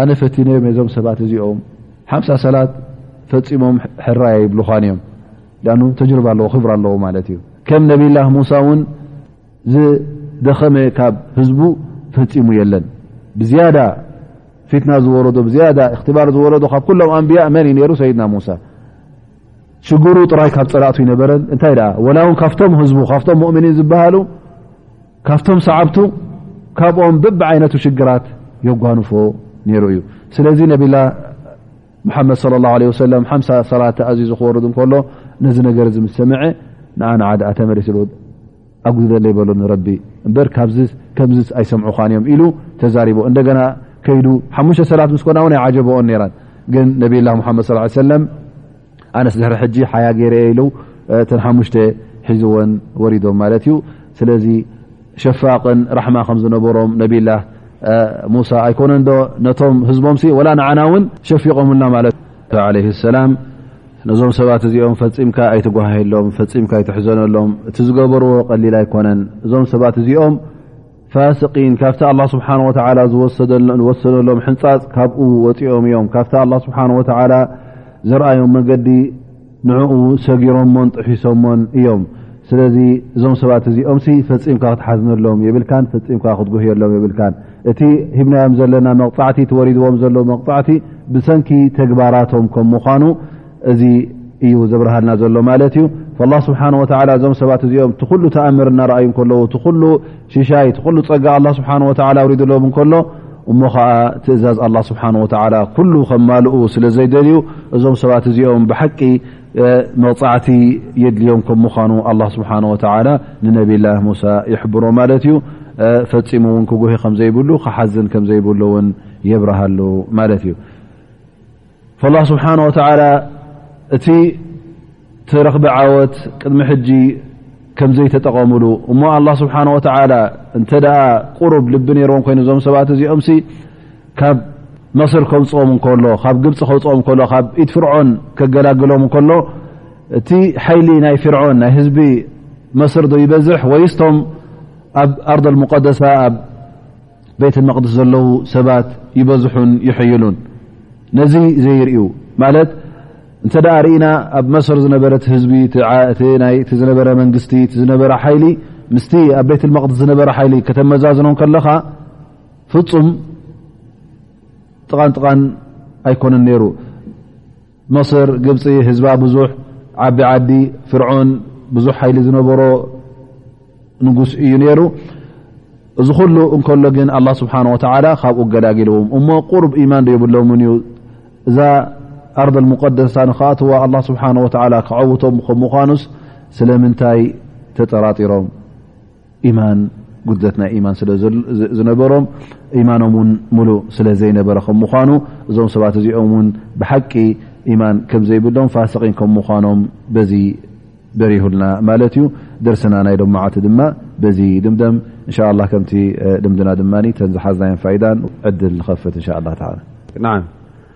ኣነ ፈቲነዮም እዞም ሰባት እዚኦም ሓምሳ ሰላት ፈፂሞም ሕራይ ይብልዃን እዮም ኣ ተጅርባ ኣለዎ ክብር ኣለዎ ማለት እዩ ከም ነብላ ሙሳ እውን ዝደኸመ ካብ ህዝቡ ፈፂሙ የለን ብዝያዳ ፊትና ዝወረዶ ብዝያዳ እክትባር ዝወረዶ ካብ ኩሎም ኣንብያ መን እዩ ነሩ ሰይድና ሙሳ ሽግሩ ጥራይ ካብ ፀላእቱ ይነበረን እንታይ ደኣ ወላ እውን ካብቶም ህዝቡ ካብቶም ሙእምኒን ዝበሃሉ ካብቶም ሰዓብቱ ካብኦም ብቢ ዓይነቱ ሽግራት የጓንፎ ነይሩ እዩ ስለዚ ነብላ ሙሓመድ صለ ላه ለ ሰለም ሓምሳ ሰላት ተኣዚዙ ክወርዱ ከሎ ነዚ ነገር እዚ ምሰምዐ ንዓንዓ ድኣ ተመሪት ሉ ኣጉድለለ ይበሎ ንረቢ እምበር ካብዚ ከምዚ ኣይሰምዑኻን እዮም ኢሉ ተዛሪቦ እንደገና ከይዱ ሓሙሽተ ሰላት ምስ ኮና ውን ኣይዓጀበኦን ነራን ግን ነብላ ሙሓመድ ስ ሰለም ኣነስ ድሕሪ ሕጂ ሓያ ገይረ እየ ኢሉ እተን ሓሙሽተ ሒዝወን ወሪዶም ማለት እዩ ስለዚ ሸፋቅን ራሕማ ከም ዝነበሮም ነብላ ሙሳ ኣይኮነን ዶ ነቶም ህዝቦም ወላ ንዓና እውን ሸፊቆምና ማለት ለ ሰላም ነዞም ሰባት እዚኦም ፈፂምካ ኣይትጓሃሎም ፈፂምካ ኣይትሕዘነሎም እቲ ዝገበርዎ ቀሊል ኣይኮነን እዞም ሰባት እዚኦም ፋስቂን ካብቲ ኣላ ስብሓን ወተዓላ ዝወሰነሎም ሕንፃፅ ካብኡ ወፂኦም እዮም ካብቲ ኣላ ስብሓን ወተዓላ ዘርኣዮም መገዲ ንዕኡ ሰጊሮሞን ጥሒሶሞን እዮም ስለዚ እዞም ሰባት እዚኦም ሲ ፈፂምካ ክትሓዝነሎም የብልካን ፈፂምካ ክትጉህየሎም የብልካን እቲ ሂብናዮም ዘለና መቕፃዕቲ ተወሪድዎም ዘሎ መቕፃዕቲ ብሰንኪ ተግባራቶም ከም ምኳኑ እዚ እዩ ዘብርሃልና ዘሎ ማለት እዩ ላ ስብሓን ወላ እዞም ሰባት እዚኦም እቲ ኩሉ ተኣምር እናረኣዩ ከለዉ እቲ ኩሉ ሽሻይ እቲ ኩሉ ፀጋ ኣላ ስብሓን ወላ ኣውሪድሎም እንከሎ እሞ ከዓ ትእዛዝ ኣላ ስብሓን ወላ ኩሉ ከማልኡ ስለ ዘይደልዩ እዞም ሰባት እዚኦም ብሓቂ መቕፃዕቲ የድልዮም ከም ምኳኑ ኣላ ስብሓን ወላ ንነብላ ሙሳ ይሕብሮ ማለት እዩ ፈፂሙ እውን ክጉሂ ከምዘይብሉ ክሓዝን ከምዘይብሉ እውን የብርሃሉ ማለት እዩ ላ ስብሓን ወተላ እቲ ትረኽቢ ዓወት ቅድሚ ሕጂ ከምዘይተጠቐሙሉ እሞ ኣላ ስብሓን ወተላ እንተ ደኣ ቅሩብ ልቢ ነይርዎም ኮይኑ እዞም ሰባት እዚኦም ሲ ካብ መስር ከውፅኦም እንከሎ ካብ ግብፂ ከውፅኦም እከሎ ካብ ኢድ ፍርዖን ከገላግሎም እንከሎ እቲ ሓይሊ ናይ ፍርዖን ናይ ህዝቢ መስር ዶ ይበዝሕ ወይስቶም ኣብ ኣርዶል ሙቀደሳ ቤተ መቅድስ ዘለዉ ሰባት ይበዝሑን ይሕይሉን ነዚ ዘይርእዩ ማለት እንተ ርእና ኣብ መሰር ዝነበረ ህዝቢ ዝነበረ መንግስቲ ዝነበረ ሓይሊ ምስቲ ኣብ ቤት መቅድስ ዝነበረ ሓይሊ ከተመዛዝኖ ከለኻ ፍፁም ጥቓንጥቓን ኣይኮነን ነይሩ መስር ግብፂ ህዝባ ብዙሕ ዓቢ ዓዲ ፍርዖን ብዙሕ ሓይሊ ዝነበሮ ንጉስ እዩ ነይሩ እዚ ኩሉ እንከሎ ግን ኣላ ስብሓን ወተላ ካብኡ ገላጊልዎም እሞ ቁርብ ኢማን ዶ የብሎምን እዩ እዛ ኣርደ ሙቀደሳ ንክኣትዋ ኣላ ስብሓን ወተላ ክዐውቶም ከም ምኳኑስ ስለምንታይ ተጠራጢሮም ኢማን ጉድለት ናይ ኢማን ስለዝነበሮም ኢማኖም ውን ሙሉእ ስለ ዘይነበረ ከም ምኳኑ እዞም ሰባት እዚኦም ውን ብሓቂ ኢማን ከም ዘይብሎም ፋስቂን ከም ምኳኖም በዚ በሪሁልና ማለት እዩ ደርስና ናይ ሎ መዓልቲ ድማ በዚ ድምደም እንሻ ላ ከምቲ ልምድና ድማ ተዝሓዝናዮም ፋይዳን ዕድል ንኸፍት እንሻ ላ ን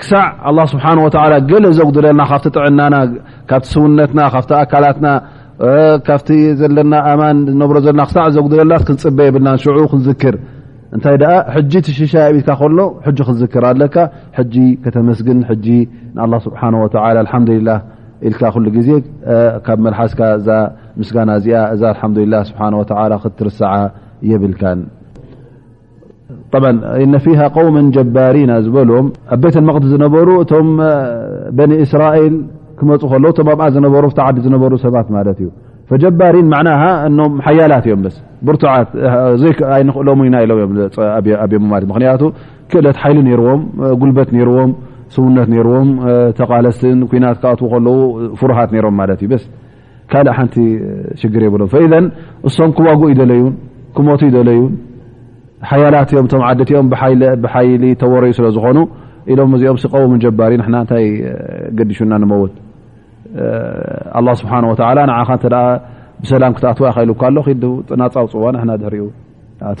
ክሳዕ ኣላ ስብሓን ወተላ ገለ ዘጉድለና ካብቲ ጥዕናና ካብቲ ስውነትና ካብቲ ኣካላትና ካብቲ ዘለና ኣማን ዝነብሮ ዘለና ክሳዕ ዘጉድለና ክንፅበ የብልናን ሽዑ ክንዝክር እንታይ ደኣ ሕጂ ትሽሻ የብትካ ከሎ ሕጂ ክትዝክር ኣለካ ሕጂ ከተመስግን ሕጂ ንኣላ ስብሓን ወተላ ኣልሓምዱላ ኢልካ ኩሉ ግዜ ካብ መልሓስካ እዛ ምስጋና እዚኣ እዛ ኣልሓምዱላ ስብሓን ወተላ ክትርስዓ የብልካን እነ ፊሃ قውመ ጀባሪና ዝበሎም ኣብ ቤተ መቅዲ ዝነበሩ እቶም በኒ እስራኤል ክመፁ ከለዉ እቶም ኣብኣ ዝነበሩ ብ ዓዲ ዝነበሩ ሰባት ማለት እዩ ጀባሪን ና እም ሓያላት እዮም ስ ብርቱዓት ዘይኣይንክእሎም ኢና ኢሎም እዮኣብም ማት እ ምክንያቱ ክእለት ሓይሊ ነርዎም ጉልበት ነርዎም ስውነት ነርዎም ተቃለስትን ኩናት ክኣትዉ ከለዉ ፍሩሃት ነሮም ማለት እዩ ስ ካልእ ሓንቲ ሽግር የብሎ ፈኢዘ እሶም ክዋግኡ ይደለዩን ክሞቱ ይደለዩን ሓያላት እዮም እቶም ዓዲ እቲኦም ብሓይሊ ተወረዩ ስለ ዝኾኑ ኢሎም እዚኦም ስቀው ምጀባሪ ንና እንታይ ገዲሹና ንመውት ኣላ ስብሓን ወተላ ንዓኻ እተ ብሰላም ክትኣትዋ ይኸኢሉካ ኣሎ ክናፃውፅዋ ንና ድሕሪኡ ኣት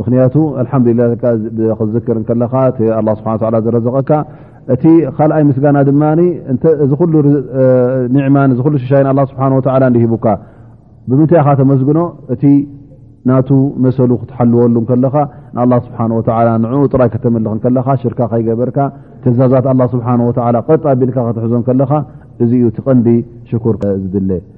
ምክንያቱ ኣልሓምዱላ ክዝክር ከለካ እቲ ኣ ስብሓ ዝረዘቀካ እቲ ካልኣይ ምስጋና ድማ እዚ ኩሉ ኒዕማን እዚ ሉ ሽሻይን ኣ ስብሓ ሂቡካ ብምንታይ ካ ተመስግኖ እቲ ናቱ መሰሉ ክትሓልወሉ ከለካ ንኣ ስብሓ ንኡ ጥራይ ከተምልኽ ከለካ ሽርካ ከይገበርካ ትእዛዛት ስብሓ ቀጣቢልካ ክትሕዞ ከለካ እዚዩ ቲ ቀንዲ ሽኩር ዝድለ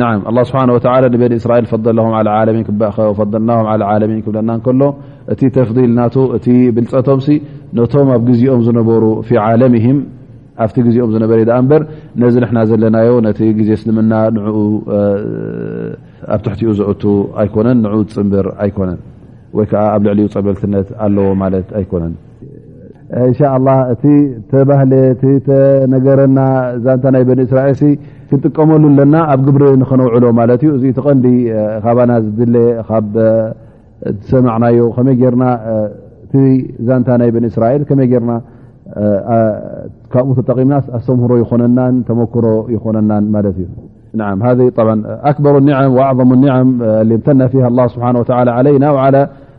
ናዓ ኣላ ስብሓን ወተላ ንበኒ እስራኤል ፈደለኩም ዓላ ዓለሚን ክበፈደልናም ዓላ ዓለሚን ክብለና ከሎ እቲ ተፍዲል ናቱ እቲ ብልፀቶም ሲ ነቶም ኣብ ግዜኦም ዝነበሩ ፊ ዓለምሂም ኣብቲ ግዜኦም ዝነበረ ዳኣ እምበር ነዚ ንሕና ዘለናዮ ነቲ ግዜ እስልምና ን ኣብ ትሕቲኡ ዘእቱ ኣይኮነን ንኡ ዝፅምብር ኣይኮነን ወይ ከዓ ኣብ ልዕሊኡ ፀበልትነት ኣለዎ ማለት ኣይኮነን እንሻ ላ እቲ ተባህለ እቲ ተነገረና ዛንታ ናይ በኒ እስራኤል ክንጥቀመሉ ኣለና ኣብ ግብሪ ንክነውዕሎ ማለት እዩ እዚ ተቐንዲ ካባና ዝድለ ካብ ዝሰማዕናዮ ከመይ ጌርና እቲ ዛንታ ናይ በኒ እስራኤል ከመይ ጌርና ካብኡ ተጠቂምና ኣስተምህሮ ይኮነናን ተመክሮ ይኮነናን ማለት እዩ ኣክበሩ ኒም ኣዕظሙ ኒም ተና ፊ ስብሓ ለይና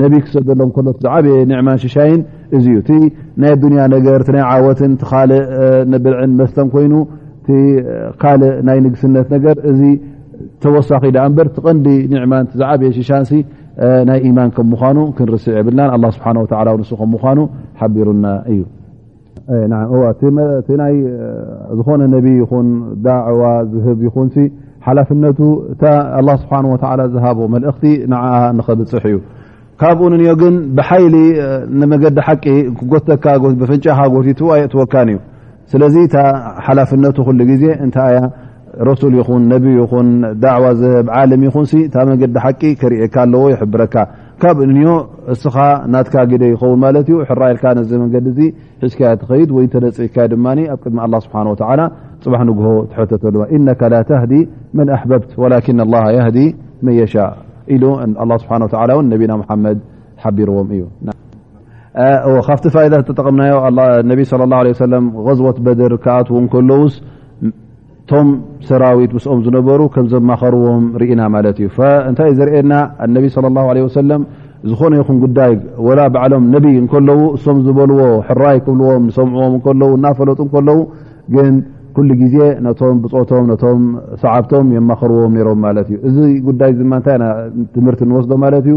ነቢ ክሰደሎም ከሎ ዝዓበየ ኒዕማን ሽሻይን እዚ እዩ እቲ ናይ ኣዱንያ ነገር ናይ ዓወትን ካልእ ንብልዕን መስተን ኮይኑ እቲ ካልእ ናይ ንግስነት ነገር እዚ ተወሳኺ ዳኣ እንበር ትቐንዲ ኒዕማን ዝዓበየ ሽሻንሲ ናይ ኢማን ከም ምኳኑ ክንርስዕ የብልና ኣላ ስብሓን ወላ ንሱ ከም ምኳኑ ሓቢሩና እዩ እቲ ናይ ዝኾነ ነቢ ይኹን ዳዕዋ ዝህብ ይኹን ሓላፍነቱ እታ ኣላ ስብሓን ወላ ዝሃቦ መልእኽቲ ንዓ ንኸብፅሕ እዩ ካብኡ ንንዮ ግን ብሓይሊ ንመገዲ ሓቂ ክጎተካ ብፍንጫኻ ጎቲቱ ኣየእትወካን እዩ ስለዚ እታ ሓላፍነቱ ኩሉ ግዜ እንታይ እያ ረሱል ይኹን ነቢ ይኹን ዳዕዋ ዝህብ ዓለም ይኹን እታ መገዲ ሓቂ ክርእካ ኣለዎ ይሕብረካ ካብ እዮ እስኻ ናትካ ግደ ይኸውን ማለት እዩ ሕራ ኢልካ ነዚ መንገዲ እዚ ሒዝካ ትኸይድ ወይ ተነፅካ ድማ ኣብ ቅድሚ ኣ ስብሓ ወላ ፅባሕ ንግሆ ትሐተተ ድማ እነካ ላ ተህዲ መን ኣሕበብት ወላኪን ላ የህዲ መን የሻ ኢሉ ኣ ስብሓ ላ ን ነቢና ሓመድ ሓቢርዎም እዩ ካብቲ ፋይዳ ተጠቕምናዮ ነቢ ለ ላ ለ ሰለም ዝወት በድር ክኣትዉ ከለውስ እቶም ሰራዊት ምስኦም ዝነበሩ ከም ዘማኸርዎም ርኢና ማለት እዩ እንታይ ዘርእየና ኣነቢ ለ ላ ለ ወሰለም ዝኾነ ይኹን ጉዳይ ወላ ባዕሎም ነቢይ እንከለዉ እሶም ዝበልዎ ሕራይ ክብልዎም ዝሰምዕዎም እከለዉ እናፈለጡ ከለዉ ግን ኩሉ ግዜ ነቶም ብፆቶም ነቶም ሰዓብቶም የማኸርዎም ነሮም ማለት እዩ እዚ ጉዳይ ድማ እንታይ ትምህርቲ ንወስዶ ማለት እዩ